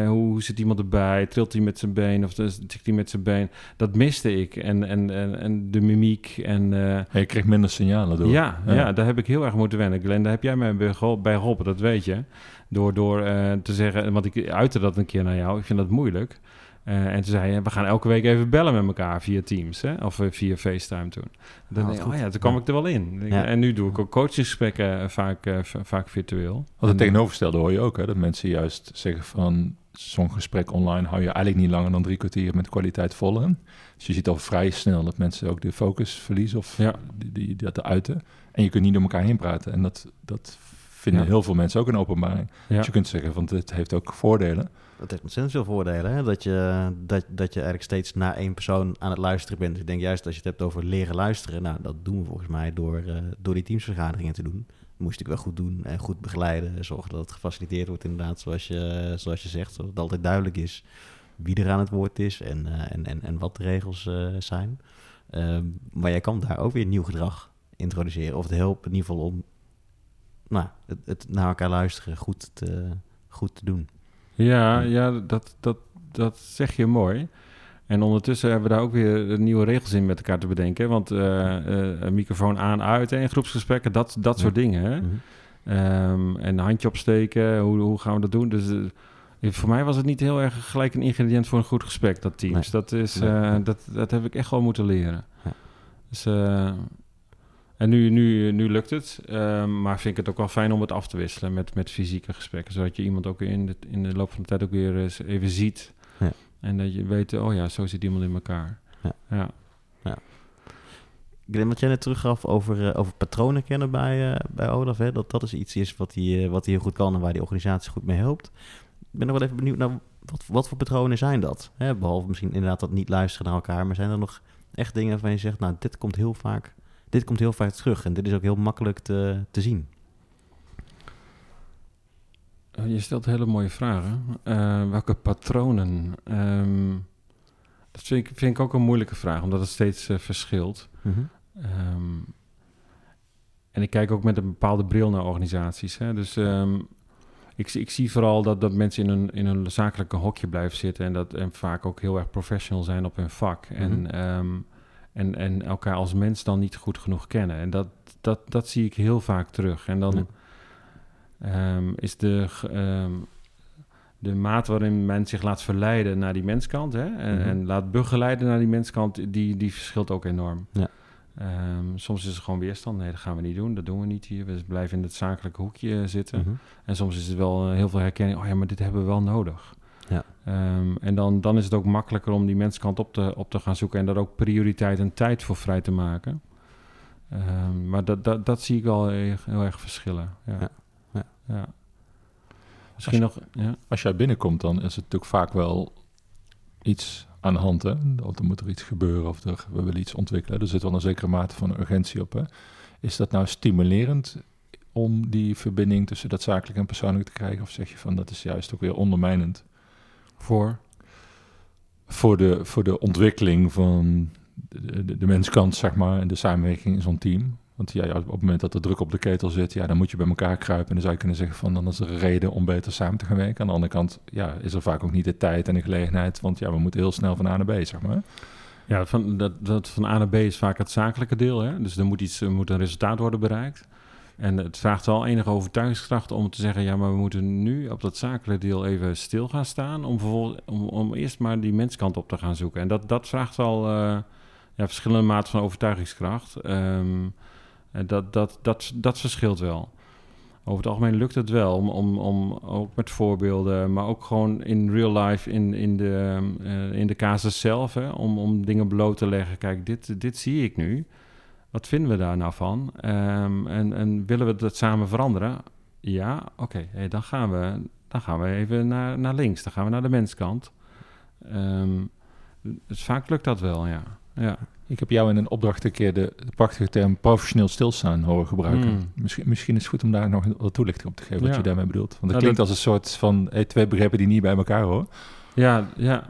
S3: hoe, zit iemand erbij? Trilt hij met zijn been of tikt hij met zijn been? Dat miste ik. En, en, en, en de mimiek en...
S2: je kreeg minder signalen door.
S3: ja, ja.
S2: Ja.
S3: daar heb ik heel erg moeten wennen. Glenn, daar heb jij mij bij gehol- bij geholpen, dat weet je. Door, door te zeggen, want ik uitte dat een keer naar jou. Ik vind dat moeilijk. Eh, en toen zei je, we gaan elke week even bellen met elkaar via Teams, hè? of eh, via FaceTime toen. Dan denk ik, oh ja, toen kwam
S1: Ja.
S3: ik er wel in.
S1: Ja.
S3: En nu doe ik ook coachingsgesprekken eh, vaak, vaak virtueel.
S2: Want
S3: En,
S2: het tegenovergestelde hoor je ook, hè? dat mensen juist zeggen van zo'n gesprek online hou je eigenlijk niet langer dan drie kwartier met kwaliteit vol in. Dus je ziet al vrij snel dat mensen ook de focus verliezen of
S3: Ja.
S2: die, die, dat uiten. En je kunt niet door elkaar heen praten. En dat, dat vinden
S3: Ja.
S2: heel veel mensen ook een openbaring.
S3: Ja.
S2: Dus je kunt zeggen, want het heeft ook voordelen.
S1: Dat heeft ontzettend veel voordelen. Hè? Dat, je, dat, dat je eigenlijk steeds naar één persoon aan het luisteren bent. Dus ik denk juist als je het hebt over leren luisteren. Nou, dat doen we volgens mij door, eh, door die teamsvergaderingen te doen. Dat moest ik wel goed doen en goed begeleiden. Zorgen dat het gefaciliteerd wordt inderdaad, zoals je, zoals je zegt. Zodat het altijd duidelijk is wie er aan het woord is en, eh, en, en, en wat de regels eh, zijn. Ehm, maar jij kan daar ook weer nieuw gedrag introduceren. Of het helpt in ieder geval om nou, het, het naar elkaar luisteren goed te, goed te doen.
S3: Ja, ja dat, dat, dat zeg je mooi. En ondertussen hebben we daar ook weer nieuwe regels in met elkaar te bedenken. Want eh, eh, een microfoon aan, uit en groepsgesprekken, dat, dat
S1: Ja.
S3: soort dingen. Hè? Ehm, en een handje opsteken, hoe, hoe gaan we dat doen? Dus eh, voor mij was het niet heel erg gelijk een ingrediënt voor een goed gesprek, dat Teams.
S1: Nee.
S3: Dat, is,
S1: Nee.
S3: dat, dat heb ik echt wel moeten leren.
S1: Ja.
S3: Dus, en nu, nu, nu lukt het, ehm, maar vind ik het ook wel fijn om het af te wisselen met, met fysieke gesprekken. Zodat je iemand ook in de, in de loop van de tijd ook weer eens even ziet.
S1: Ja.
S3: En dat je weet, oh ja, zo zit iemand in elkaar.
S1: Ja.
S3: ja.
S1: Ik denk wat jij net teruggaf over, eh, over patronen kennen bij, eh, bij Olaf. Hè? Dat dat is iets is wat hij, eh, wat hij heel goed kan en waar die organisatie goed mee helpt. Ik ben nog wel even benieuwd naar wat, wat voor patronen zijn dat? Hè? Behalve misschien inderdaad dat niet luisteren naar elkaar. Maar zijn er nog echt dingen waarvan je zegt, nou dit komt heel vaak, dit komt heel vaak terug. En dit is ook heel makkelijk te, te zien.
S3: Eh, Je stelt hele mooie vragen. Eh, welke patronen? Ehm, dat vind ik, vind ik ook een moeilijke vraag, omdat het steeds eh, verschilt. Ehm, en ik kijk ook met een bepaalde bril naar organisaties. Hè? Dus ehm, ik, zie- ik zie vooral dat, dat mensen in een, in een zakelijke hokje blijven zitten en, dat, en vaak ook heel erg professional zijn op hun vak.
S1: Mhm.
S3: En, ehm, en, en elkaar als mens dan niet goed genoeg kennen. En dat, dat, dat zie ik heel vaak terug. En dan
S1: Ja.
S3: ehm, is de, ehm, de mate waarin men zich laat verleiden naar die menskant hè, en,
S1: Mhm.
S3: en laat begeleiden naar die menskant, die, die verschilt ook enorm.
S1: Ja.
S3: Ehm, soms is er gewoon weerstand. Nee, dat gaan we niet doen. Dat doen we niet hier. We blijven in het zakelijke hoekje zitten.
S1: Mhm.
S3: En soms is het wel eh, heel veel herkenning. Oh ja, maar dit hebben we wel nodig. Ehm, en dan, dan is het ook makkelijker om die menskant op te, op te gaan zoeken. En daar ook prioriteit en tijd voor vrij te maken. Ehm, maar dat, dat, dat zie ik wel heel, erg- heel erg verschillen. Ja.
S1: Ja.
S3: Ja.
S1: Ja.
S3: Misschien nog... Ja.
S2: Als jij binnenkomt, dan is het natuurlijk vaak wel iets aan de hand. Hè? Of er moet er iets gebeuren of er, we willen iets ontwikkelen. Er zit wel een zekere mate van urgentie op. Hè? Is dat nou stimulerend om die verbinding tussen dat zakelijk en persoonlijk te krijgen? Of zeg je van dat is juist ook weer ondermijnend
S3: Voor?
S2: voor de, voor de ontwikkeling van de, de, de menskant, zeg maar, en de samenwerking in zo'n team? Want ja, ja, op het moment dat er druk op de ketel zit, ja, dan moet je bij elkaar kruipen. En dan zou je kunnen zeggen van, dan is er een reden om beter samen te gaan werken. Aan de andere kant, ja, is er vaak ook niet de tijd en de gelegenheid. Want ja, we moeten heel snel van A naar B, zeg maar.
S3: Ja, van, dat, dat van A naar B is vaak het zakelijke deel. Hè? Dus er moet, iets, er moet een resultaat worden bereikt. En het vraagt wel enige overtuigingskracht om te zeggen... ja, maar we moeten nu op dat zakelijke deel even stil gaan staan... om, om, om eerst maar die menskant op te gaan zoeken. En dat, dat vraagt wel eh, ja, verschillende maten van overtuigingskracht. En dat, dat, dat, dat verschilt wel. Over het algemeen lukt het wel om, om, om ook met voorbeelden, maar ook gewoon in real life, in, in, de, eh, in de casus zelf, hè, om, om dingen bloot te leggen. Kijk, dit, dit zie ik nu. Wat vinden we daar nou van? Ehm, en, en willen we dat samen veranderen? Ja, oké. Hey, dan, gaan we, dan gaan we even naar, naar links. Dan gaan we naar de menskant. Ehm, dus vaak lukt dat wel, ja. ja.
S2: Ik heb jou in een opdracht een keer de, de prachtige term professioneel stilstaan horen gebruiken.
S3: Hmm.
S2: Misschien, misschien is het goed om daar nog wat toelichting op te geven, wat je daarmee bedoelt. Want het
S3: Nou,
S2: klinkt
S3: dat-
S2: als een soort van hey, twee begrippen die niet bij elkaar horen.
S3: Ja, ja.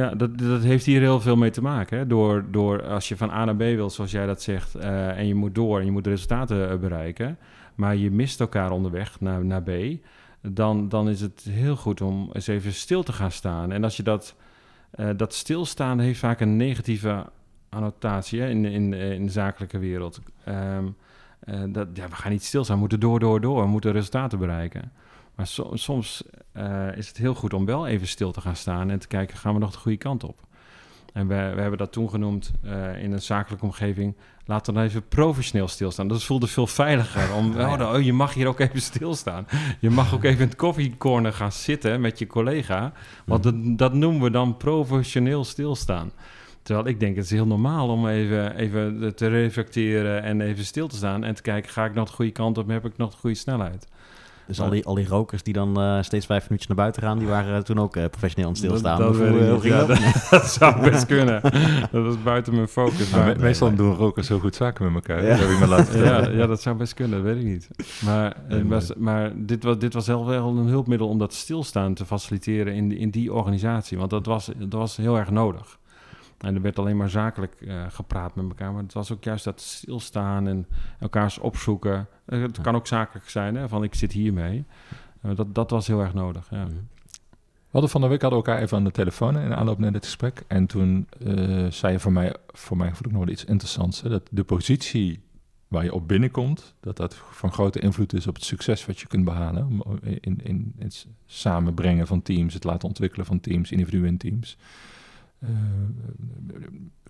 S3: Ja, dat, dat heeft hier heel veel mee te maken. Hè? Door, door als je van A naar B wil, zoals jij dat zegt, eh, en je moet door en je moet resultaten eh, bereiken, maar je mist elkaar onderweg naar, naar B, dan, dan is het heel goed om eens even stil te gaan staan. En als je dat, eh, dat stilstaan heeft vaak een negatieve annotatie hè, in, in, in de zakelijke wereld. Ehm, eh, dat, ja, we gaan niet stilstaan, we moeten door, door, door, we moeten resultaten bereiken. Maar so- soms eh, is het heel goed om wel even stil te gaan staan en te kijken, gaan we nog de goede kant op? En we, we hebben dat toen genoemd eh, in een zakelijke omgeving. Laten we dan even professioneel stilstaan. Dat voelde veel veiliger. Om,
S1: Ja, ja.
S3: oh, oh, je mag hier ook even stilstaan. Je mag ook even in het koffiecorner gaan zitten met je collega. Want dat, dat noemen we dan professioneel stilstaan. Terwijl ik denk, het is heel normaal om even, even te reflecteren en even stil te staan. En te kijken, ga ik nog de goede kant op? Heb ik nog de goede snelheid?
S1: Dus al die, al die rokers die dan eh, steeds vijf minuutjes naar buiten gaan, die waren eh, toen ook eh, professioneel aan het stilstaan.
S3: Dat,
S1: hoe,
S3: Ja, zou best kunnen. Dat is buiten mijn focus.
S2: Maar
S3: Maar,
S2: me- meestal doen rokers heel goed zaken met elkaar.
S1: Ja.
S2: Dat heb ik me laten vertellen.
S3: ja, ja, dat zou best kunnen, dat weet ik niet. Maar,
S1: Nee,
S3: was, maar dit, was, dit was wel wel een hulpmiddel om dat stilstaan te faciliteren in, die- in die organisatie. Want dat was, dat was heel erg nodig. En er werd alleen maar zakelijk eh, gepraat met elkaar. Maar het was ook juist dat stilstaan en elkaars opzoeken. Eh, het kan ook zakelijk zijn, hè, van ik zit hiermee. Eh, dat, dat was heel erg nodig, ja.
S1: Mhm.
S2: We hadden van de week hadden we elkaar even aan de telefoon in aanloop naar dit gesprek. En toen zei je voor mij, voor mij vond ik nog wel iets interessants. Hè, dat de positie waar je op binnenkomt, dat dat van grote invloed is op het succes wat je kunt behalen. In, in, in het samenbrengen van teams, het laten ontwikkelen van teams, individuen in teams. Eh,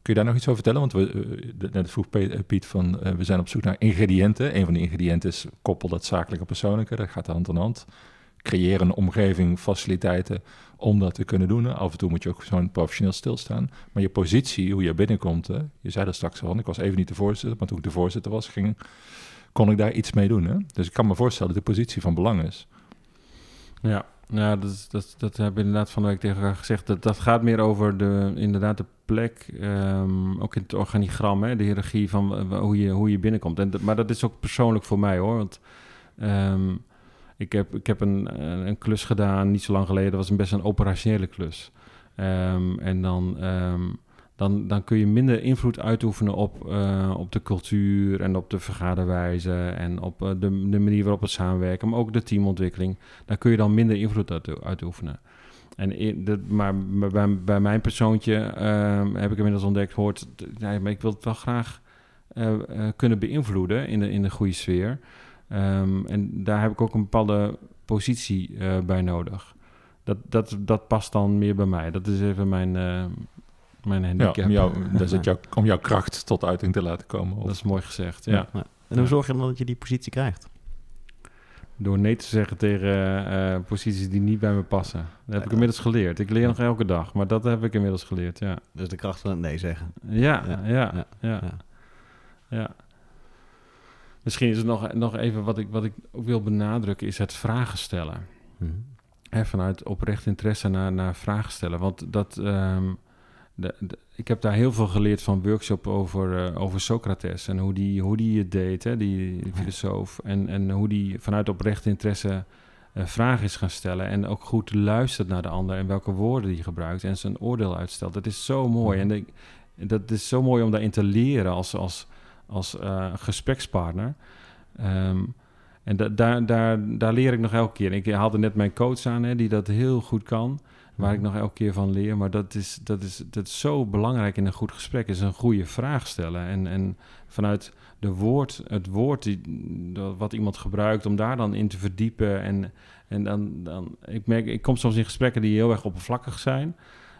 S2: kun je daar nog iets over vertellen? Want we, eh, net vroeg eh, Piet van, we zijn op zoek naar ingrediënten. Een van die ingrediënten is koppel dat zakelijke persoonlijke. Dat gaat hand in hand. Creëer een omgeving, faciliteiten om dat te kunnen doen. Af en toe moet je ook zo'n professioneel stilstaan. Maar je positie, hoe je binnenkomt, hè? je zei er straks al, ik was even niet de voorzitter, maar toen ik de voorzitter was, ging, kon ik daar iets mee doen. Hè? Dus ik kan me voorstellen dat de positie van belang is.
S3: Ja, ja dat, dat, dat hebben we inderdaad van de week tegen elkaar gezegd. Dat, dat gaat meer over de, inderdaad de plek, ehm, ook in het organigram, de hiërarchie van w- hoe je, hoe je binnenkomt. En, maar dat is ook persoonlijk voor mij hoor. Want ehm, ik heb, ik heb een, een, een klus gedaan niet zo lang geleden. Dat was een best een operationele klus. Ehm, en dan, dan, dan kun je minder invloed uitoefenen op, eh, op de cultuur en op de vergaderwijze en op eh, de, de manier waarop het samenwerken, maar ook de teamontwikkeling. Daar kun je dan minder invloed uit, uitoefenen. En maar bij, mijn persoontje ehm, heb ik inmiddels ontdekt, hoort, maar ik wil het wel graag eh, kunnen beïnvloeden in de, in de goede sfeer. Ehm, en daar heb ik ook een bepaalde positie bij nodig. Dat, dat, dat past dan meer bij mij. Dat is even mijn, eh, mijn
S2: Ja,
S3: handicap.
S2: om, jou, om jouw kracht tot uiting te laten komen. Of-
S3: Dat is mooi gezegd, ja.
S1: Ja. En hoe zorg je dan dat je die positie krijgt?
S3: Door nee te zeggen tegen eh, posities die niet bij me passen. Dat heb ik
S1: Ja.
S3: inmiddels geleerd. Ik leer nog elke dag, maar dat heb ik inmiddels geleerd, ja.
S1: Dus de kracht van het nee zeggen.
S3: Ja,
S1: Ja,
S3: ja, ja,
S1: ja,
S3: ja.
S1: ja.
S3: Misschien is het nog, nog even wat ik, wat ik ook wil benadrukken, is het vragen stellen. Hè, vanuit oprecht interesse naar, naar vragen stellen. Want dat, ehm, de, de- ik heb daar heel veel geleerd van workshop over, eh, over Socrates en hoe die, hoe die het deed, hè, die, die filosoof. En, en hoe die vanuit oprecht interesse eh, vragen is gaan stellen. En ook goed luistert naar de ander en welke woorden die gebruikt en zijn oordeel uitstelt. Dat is zo mooi. En dat is zo mooi om daarin te leren als, als, als eh, gesprekspartner. Ehm, en da- daar, daar, daar leer ik nog elke keer. Ik haalde net mijn coach aan, hè, die dat heel goed kan. Waar ik nog elke keer van leer. Maar dat is, dat is, dat is zo belangrijk in een goed gesprek. Is een goede vraag stellen. En, en vanuit de woord, het woord die, wat iemand gebruikt, om daar dan in te verdiepen. En, en dan, dan, ik merk, ik kom soms in gesprekken die heel erg oppervlakkig zijn.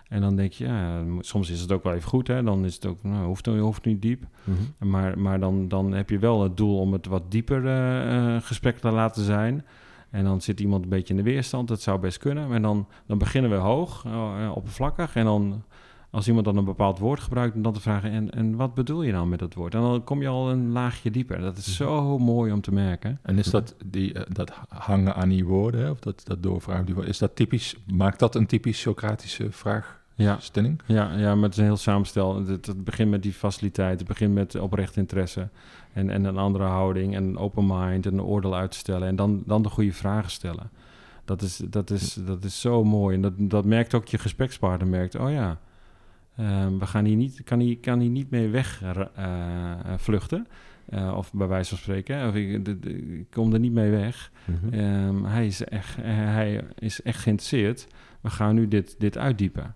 S3: En dan denk je, ja, soms is het ook wel even goed. Hè? Dan is het ook, nou, hoeft, hoeft niet diep.
S1: Mhm.
S3: Maar, maar dan, dan heb je wel het doel om het wat dieper eh, eh, gesprek te laten zijn. En dan zit iemand een beetje in de weerstand. Dat zou best kunnen. En dan, dan beginnen we hoog, eh, eh, oppervlakkig. En dan, als iemand dan een bepaald woord gebruikt, dan te vragen: en, en wat bedoel je nou met dat woord? En dan kom je al een laagje dieper. Dat is zo mooi om te merken.
S2: En is dat, die, eh, dat hangen aan die woorden, of dat, dat doorvragen, is dat typisch, maakt dat een typisch Socratische vraagstelling?
S3: Ja, ja, ja, maar het is een heel samenstel. Het, het begint met die faciliteit, het begint met oprecht interesse en, en een andere houding en een open mind en een oordeel uitstellen en dan, dan de goede vragen stellen. Dat is, dat is, dat is zo mooi en dat, dat merkt ook je gesprekspartner, merkt, oh ja, ehm, we gaan hier niet, kan, hier, kan hier niet mee wegvluchten. Eh, of bij wijze van spreken, of ik, de- de- ik kom er niet mee weg.
S1: Mhm.
S3: Ehm, hij, is echt, eh, hij is echt geïnteresseerd. We gaan nu dit, dit uitdiepen.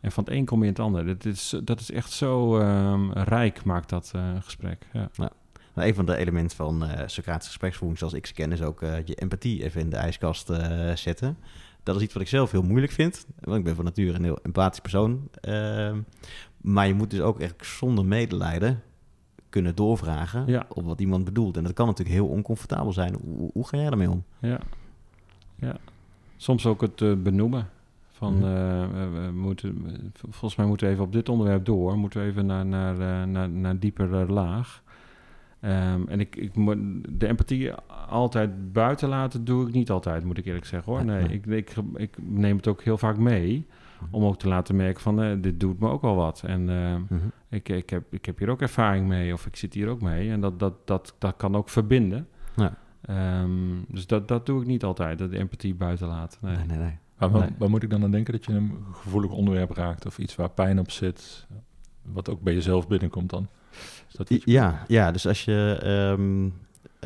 S3: En van het een kom je in het ander. Dat is, dat is echt zo ehm, rijk, maakt dat eh, gesprek. Ja.
S1: Nou, een van de elementen van eh Socratische gespreksvoering, zoals ik ze ken, is ook eh, je empathie even in de ijskast zetten. Dat is iets wat ik zelf heel moeilijk vind, want ik ben van nature een heel empathisch persoon. Ehm, maar je moet dus ook echt zonder medelijden kunnen doorvragen
S3: Ja.
S1: op wat iemand bedoelt. En dat kan natuurlijk heel oncomfortabel zijn. Hoe, hoe ga jij daarmee om?
S3: Ja. ja. Soms ook het benoemen. Van,
S1: Mhm.
S3: eh, we, moeten, volgens mij moeten we even op dit onderwerp door. Moeten we even naar, naar, eh, naar, naar diepere laag. Ehm, en ik, ik moet de empathie altijd buiten laten, doe ik niet altijd, moet ik eerlijk zeggen hoor.
S1: Nee.
S3: Ik, ik, ik neem het ook heel vaak mee. Om ook te laten merken van, eh, dit doet me ook wel wat. En eh,
S1: Mhm.
S3: ik, ik, heb, ik heb hier ook ervaring mee, of ik zit hier ook mee. En dat, dat, dat, dat kan ook verbinden.
S1: Ja.
S3: Ehm, dus dat, dat doe ik niet altijd, dat de empathie buiten laten. Nee.
S1: Nee, nee, nee.
S2: Maar waar,
S3: Nee.
S2: waar moet ik dan aan denken dat je een gevoelig onderwerp raakt of iets waar pijn op zit, wat ook bij jezelf binnenkomt dan? Is dat iets?
S1: Ja, ja, dus als je, ehm,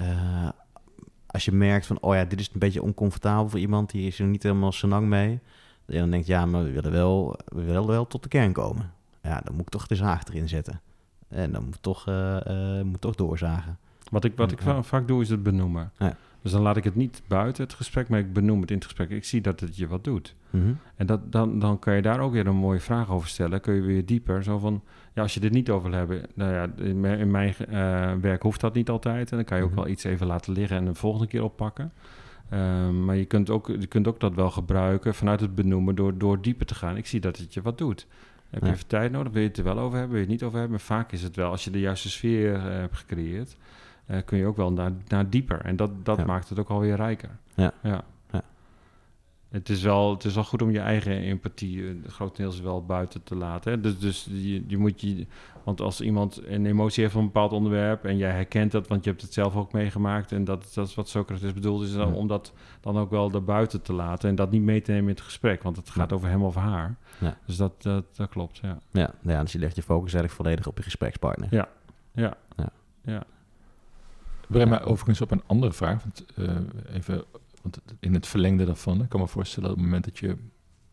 S1: eh, als je merkt van, oh ja, dit is een beetje oncomfortabel voor iemand, die is er niet helemaal senang mee. Dat je dan denkt, ja, maar we willen wel, we willen wel tot de kern komen. Ja, dan moet ik toch de zaag erin zetten. En dan moet ik toch, eh, eh, moet toch doorzagen.
S3: Wat ik, wat ik
S1: Ja.
S3: vaak doe, is het benoemen.
S1: Ja.
S3: Dus dan laat ik het niet buiten het gesprek, maar ik benoem het in het gesprek. Ik zie dat het je wat doet.
S1: Mhm.
S3: En dat, dan, dan kan je daar ook weer een mooie vraag over stellen. Kun je weer dieper. Zo van, ja, als je dit niet over wil hebben. Nou ja, in mijn, in mijn eh, werk hoeft dat niet altijd. En dan kan je ook
S1: Mhm.
S3: wel iets even laten liggen en de volgende keer oppakken. Ehm, maar je kunt, ook, je kunt ook dat wel gebruiken vanuit het benoemen door, door dieper te gaan. Ik zie dat het je wat doet. Heb je
S1: Ja.
S3: even tijd nodig? Wil je het er wel over hebben? Wil je het niet over hebben? Maar vaak is het wel, als je de juiste sfeer eh, hebt gecreëerd, eh, kun je ook wel naar, naar dieper. En dat, dat
S1: Ja.
S3: maakt het ook alweer rijker.
S1: Ja.
S3: ja.
S1: Ja.
S3: Het is, wel, het is wel goed om je eigen empathie eh, grotendeels wel buiten te laten. Hè? Dus, dus je, je moet je... Want als iemand een emotie heeft van een bepaald onderwerp... en jij herkent dat, want je hebt het zelf ook meegemaakt... en dat, dat is wat Socrates bedoelt... is dan, om dat dan ook wel erbuiten te laten... en dat niet mee te nemen in het gesprek... want het gaat over hem of haar. Dus dat, dat, dat klopt, ja.
S1: Ja, ja, dus je legt je focus eigenlijk volledig op je gesprekspartner.
S3: Ja. Ja.
S1: Ja.
S3: ja.
S2: Breng mij overigens op een andere vraag. Want, eh, even, want in het verlengde daarvan, ik kan me voorstellen... op het moment dat je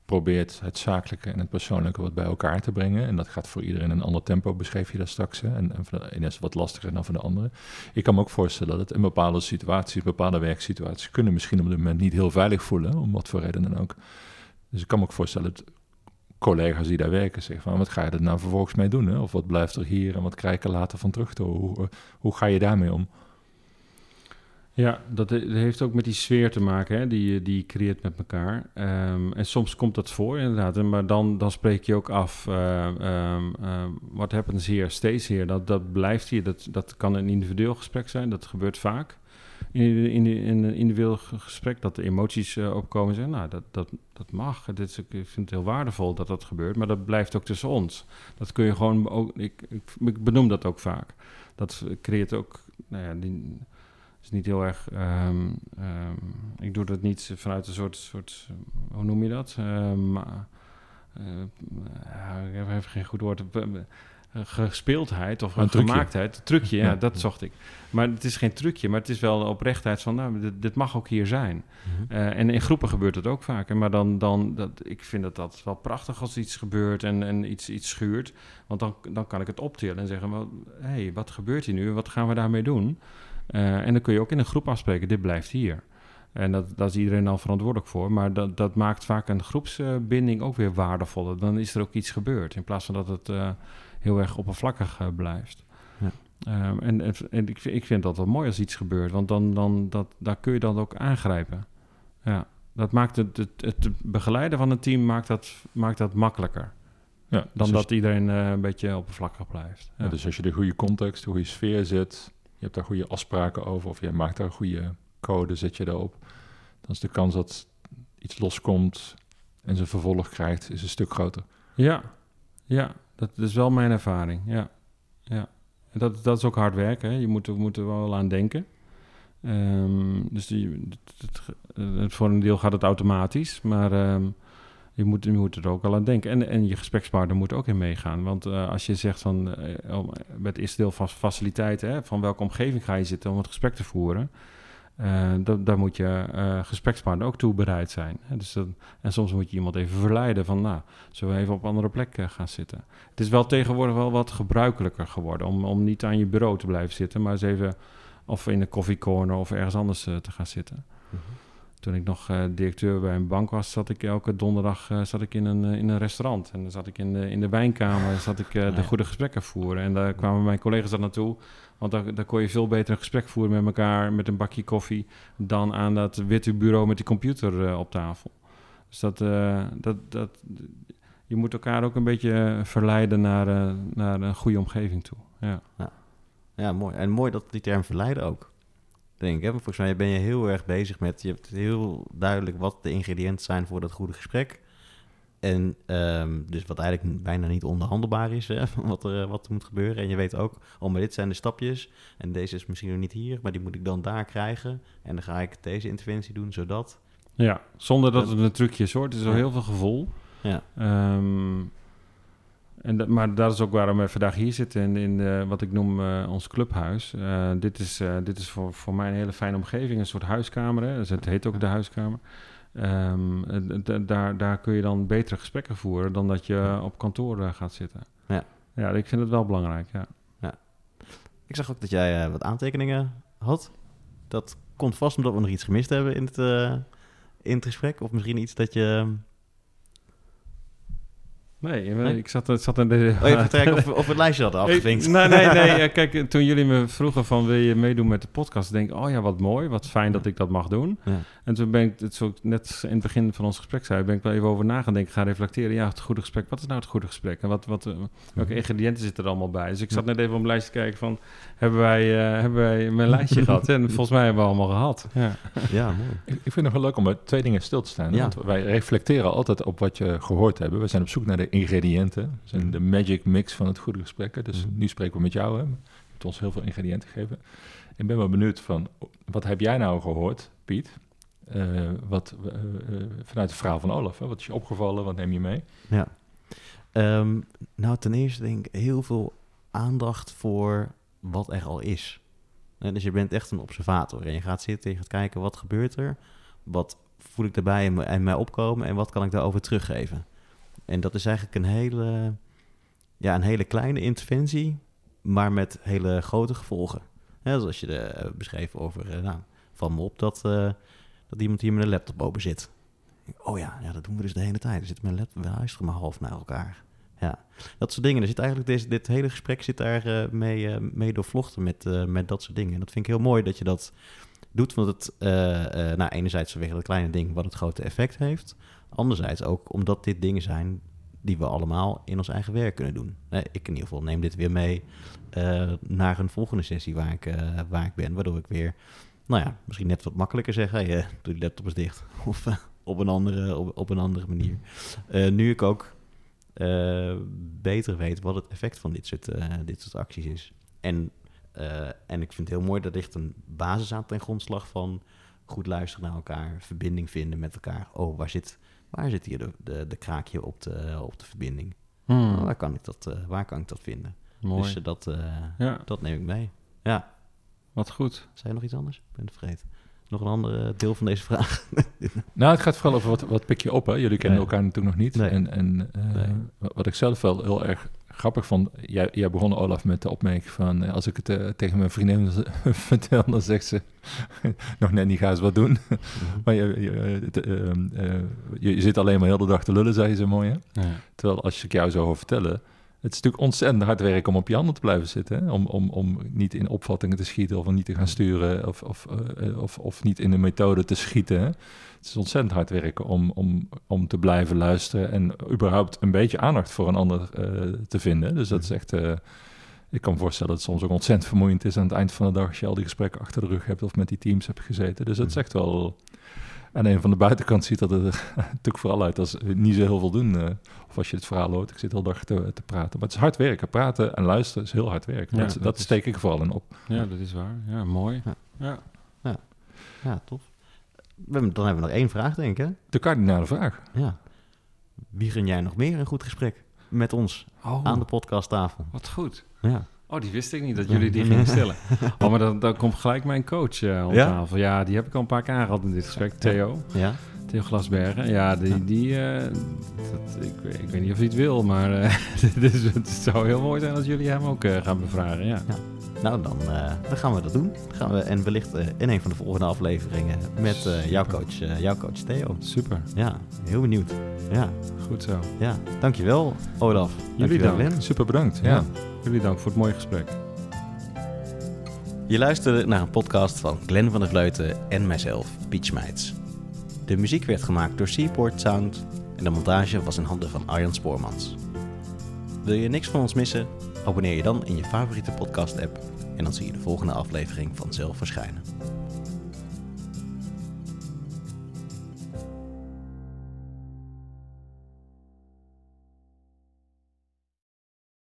S2: probeert het zakelijke en het persoonlijke wat bij elkaar te brengen... en dat gaat voor iedereen een ander tempo, beschreef je daar straks. Hè? En, voor de ene is wat lastiger dan voor de andere. Ik kan me ook voorstellen dat in bepaalde situaties, bepaalde werksituaties... kunnen misschien op dit moment niet heel veilig voelen, om wat voor reden dan ook. Dus ik kan me ook voorstellen dat collega's die daar werken zeggen van... wat ga je er nou vervolgens mee doen? Hè? Of wat blijft er hier en wat krijg ik er later van terug? Door? Hoe, eh, hoe ga je daarmee om?
S3: Ja, dat he- dat heeft ook met die sfeer te maken hè, die, die je creëert met elkaar. Ehm, en soms komt dat voor, inderdaad. Maar dan, dan spreek je ook af, wat happens hier, stays hier. Dat, dat blijft hier. Dat, dat kan een individueel gesprek zijn, dat gebeurt vaak. In, in, in een individueel ge- gesprek, dat de emoties eh, opkomen en zeggen, nou, dat, dat, dat mag. Dit is, ik vind het heel waardevol dat dat gebeurt, maar dat blijft ook tussen ons. Dat kun je gewoon ook, ik, ik benoem dat ook vaak. Dat creëert ook, nou ja, die, is niet heel erg. ehm, ehm, ik doe dat niet vanuit een soort. soort hoe noem je dat? Ja, ik heb even geen goed woord. Eh, Gespeeldheid of
S2: Een trucje.
S3: gemaaktheid. Trucje, ja,
S2: Ja.
S3: dat zocht ik. Maar het is geen trucje, maar het is wel oprechtheid van, nou, dit, dit mag ook hier zijn.
S1: Mhm.
S3: En in groepen gebeurt het ook vaker. Maar dan, dan dat, ik vind dat dat wel prachtig als iets gebeurt en, en iets, iets schuurt. Want dan, dan kan ik het optillen en zeggen: hé, hey, wat gebeurt hier nu? Wat gaan we daarmee doen? Eh, en dan kun je ook in een groep afspreken: dit blijft hier. En dat, daar is iedereen dan verantwoordelijk voor. Maar dat, dat maakt vaak een groepsbinding ook weer waardevoller. Dan is er ook iets gebeurd. In plaats van dat het eh, heel erg oppervlakkig eh, blijft.
S1: Ja.
S3: Ehm, en en, en ik, vind- ik vind dat wel mooi als iets gebeurt. Want dan, dan, dat, daar kun je dan ook aangrijpen. Ja, dat maakt het, het, het begeleiden van een team maakt dat, maakt dat makkelijker.
S2: Ja,
S3: Dan
S2: dus
S3: dat iedereen eh, een beetje oppervlakkig blijft.
S2: Ja,
S3: Ja.
S2: dus als je de goede context, de goede sfeer zet, hebt daar goede afspraken over, of je maakt daar een goede code, zet je daarop, dan is de kans dat iets loskomt en zijn vervolg krijgt, is een stuk groter.
S3: Ja, ja, dat is wel mijn ervaring. Ja, ja. En dat, dat is ook hard werken. Hè. Je moet, moet er wel aan denken. Ehm, dus die, het- voor een deel gaat het automatisch, maar ehm, je, moet, je moet er ook wel aan denken. En, en je gesprekspartner moet ook in meegaan. Want eh, als je zegt van, eh, het eerste deel van faciliteiten, van welke omgeving ga je zitten om het gesprek te voeren, Uh, dat, daar moet je uh, gesprekspartner ook toe bereid zijn. Hè? Dus en soms moet je iemand even verleiden van, nou, zullen we even op andere plek gaan zitten. Het is wel tegenwoordig wel wat gebruikelijker geworden om, om niet aan je bureau te blijven zitten, maar eens even of in de koffiecorner of ergens anders te gaan zitten. -hmm. Toen ik nog directeur bij een bank was, zat ik elke donderdag zat ik in, een, in een restaurant. En dan zat ik in de, in de wijnkamer, zat ik de goede gesprekken voeren. En daar kwamen mijn collega's dan naartoe want daar, daar kon je veel beter een gesprek voeren met elkaar met een bakje koffie dan aan dat witte bureau met die computer op tafel. Dus dat, dat, dat, je moet elkaar ook een beetje verleiden naar, naar een goede omgeving toe. Ja.
S1: ja. Ja. mooi. En mooi dat die term verleiden ook. Denk ik. Volgens mij ben je heel erg bezig met. Je hebt heel duidelijk wat de ingrediënten zijn voor dat goede gesprek. En um, dus wat eigenlijk bijna niet onderhandelbaar is, hè, wat, er, wat er moet gebeuren. En je weet ook, oh, maar dit zijn de stapjes. En deze is misschien nog niet hier, maar die moet ik dan daar krijgen. En dan ga ik deze interventie doen, zodat...
S3: Ja, zonder dat het een trucje is hoor. Het is wel heel veel gevoel. Ja. Um, en dat, maar dat is ook waarom we vandaag hier zitten in, in de, wat ik noem uh, ons clubhuis. Uh, dit is, dit is voor, voor mij een hele fijne omgeving, een soort huiskamer. Hè? Dus het heet ook de huiskamer. Um, daar, daar kun je dan betere gesprekken voeren dan dat je op kantoor gaat zitten. Ja. ja, ik vind het wel belangrijk. Ja. ja.
S1: Ik zag ook dat jij wat aantekeningen had. Dat komt vast omdat we nog iets gemist hebben in het, in het gesprek. Of misschien iets dat je
S3: Nee, ik zat, zat in de...
S1: Oh, even kijken of, of het lijstje had afgevinkt.
S3: nee, nee, nee. Ja, kijk, toen jullie me vroegen van wil je meedoen met de podcast, denk ik, oh ja, wat mooi, wat fijn dat ik dat mag doen. Ja. En toen ben ik, het zo net in het begin van ons gesprek zei, ben ik wel even over na gaan denken, gaan reflecteren. Ja, het goede gesprek, wat is nou het goede gesprek? En wat, wat, eh, welke ingrediënten zitten er allemaal bij? Dus ik zat net even op mijn lijstje te kijken van, hebben wij, uh, hebben wij mijn lijstje gehad? En volgens mij hebben we allemaal gehad. Ja,
S1: ja mooi.
S2: Ik, ik vind het nog wel leuk om bij twee dingen stil te staan. Ja. Want wij reflecteren altijd op wat je gehoord hebben. We zijn op zoek naar de ingrediënten zijn de magic mix van het goede gesprek. Dus mhm. nu spreken we met jou. Hè. Je hebt ons heel veel ingrediënten gegeven. Ik ben wel benieuwd van, wat heb jij nou gehoord, Piet? Uh, wat, uh, vanuit het verhaal van Olaf. Hè? Wat is je opgevallen? Wat neem je mee?
S1: Ja. Um, nou, ten eerste denk ik heel veel aandacht voor wat er al is. En dus je bent echt een observator en je gaat zitten, je gaat kijken wat gebeurt er, wat voel ik daarbij en mij opkomen en wat kan ik daarover teruggeven. En dat is eigenlijk een hele, ja, een hele kleine interventie, maar met hele grote gevolgen. Ja, zoals je de, uh, beschreef over, uh, nou, van me op dat, uh, dat iemand hier met een laptop open zit. Oh ja, ja, dat doen we dus de hele tijd. We zitten met een laptop, we luisteren maar half naar elkaar. Ja, dat soort dingen. Er zit eigenlijk deze, dit hele gesprek zit daar mee, mee doorvlochten met, met dat soort dingen. En dat vind ik heel mooi dat je dat doet. Want het, nou, enerzijds vanwege dat kleine ding wat het grote effect heeft. Anderzijds ook omdat dit dingen zijn die we allemaal in ons eigen werk kunnen doen. ik in ieder geval neem dit weer mee uh, naar een volgende sessie waar ik, uh, waar ik ben. Waardoor ik weer, nou ja, misschien net wat makkelijker zeg. Uh, doe die laptop eens dicht. Of op, een andere, op, op, een andere manier. nu ik ook beter weet wat het effect van dit soort, dit soort acties is. En, en ik vind het heel mooi dat ligt een basis aan ten grondslag van goed luisteren naar elkaar, verbinding vinden met elkaar. Oh, waar zit waar zit hier de, de, de kraakje op de, op de verbinding? Hmm. Waar, kan ik dat, uh, waar kan ik dat vinden? Mooi. Dus uh, dat, ja. dat neem ik mee. Ja.
S3: Wat goed.
S1: Zei je nog iets anders? Ik ben het vergeten. Nog een ander deel van deze vraag.
S2: nou, het gaat vooral over wat, wat pik je op. Hè? Jullie kennen elkaar natuurlijk nog niet. Nee. En, en nee. wat ik zelf wel heel erg grappig vond, jij, jij begon Olaf met de opmerking van eh, als ik het uh, tegen mijn vriendin vertel, dan zegt ze nog net niet ga eens wat doen. Mhm. maar je, je, uh, je, je, zit alleen maar heel de dag te lullen, zei je zo mooi. Hè? Ja. Terwijl als ik jou zou vertellen, het is natuurlijk ontzettend hard werken om op je handen te blijven zitten. Hè? Om, om, om niet in opvattingen te schieten of om niet te gaan sturen of, of, of, of niet in de methode te schieten. Hè? Het is ontzettend hard werken om, om, om te blijven luisteren en überhaupt een beetje aandacht voor een ander uh, te vinden. Dus dat is echt, uh, ik kan me voorstellen dat het soms ook ontzettend vermoeiend is aan het eind van de dag als je al die gesprekken achter de rug hebt of met die teams hebt gezeten. Dus dat is echt wel, aan een van de buitenkant ziet dat het er natuurlijk vooral uit als niet zo heel veel doen. Uh, of als je het verhaal hoort, ik zit heel dag te, te, praten. Maar het is hard werken. Praten en luisteren is heel hard werken. Ja, dat, dat, dat is... steek ik vooral in op.
S3: Ja, dat is waar. Ja, mooi.
S1: Ja, ja. ja. ja tof. Dan hebben we nog één vraag, denk ik. Hè?
S2: De kardinale vraag.
S1: Ja. Wie gun jij nog meer een goed gesprek met ons oh. aan de podcasttafel?
S3: Wat goed.
S1: Ja.
S3: Oh, die wist ik niet dat jullie die gingen stellen. Oh, maar dan, dan komt gelijk mijn coach uh, op
S1: Ja?
S3: tafel. Ja, die heb ik al een paar keer gehad in dit gesprek. Theo.
S1: Ja?
S3: Theo Glasbergen. Ja, die... die eh, dat, ik, weet- ik weet niet of hij het wil, maar eh, dus, het zou heel mooi zijn als jullie hem ook eh, gaan bevragen. Ja.
S1: Nou, dan, eh, dan gaan we dat doen. Dan gaan we, en wellicht eh, in een van de volgende afleveringen met eh, jouw, coach, jouw coach Theo.
S3: Super.
S1: Ja, heel benieuwd. Ja,
S3: Goed zo.
S1: ja. Dankjewel, Olaf.
S3: Jullie
S1: Dankjewel,
S3: dank.
S2: Super bedankt. Ja.
S3: Ja. Jullie dank voor het mooie gesprek.
S1: Je luisterde naar een podcast van Glenn van der Vleuten en mijzelf, Piet Schmeits. De muziek werd gemaakt door Seaport Sound en de montage was in handen van Arjan Spoormans. Wil je niks van ons missen? Abonneer je dan in je favoriete podcast-app en dan zie je de volgende aflevering vanzelf verschijnen.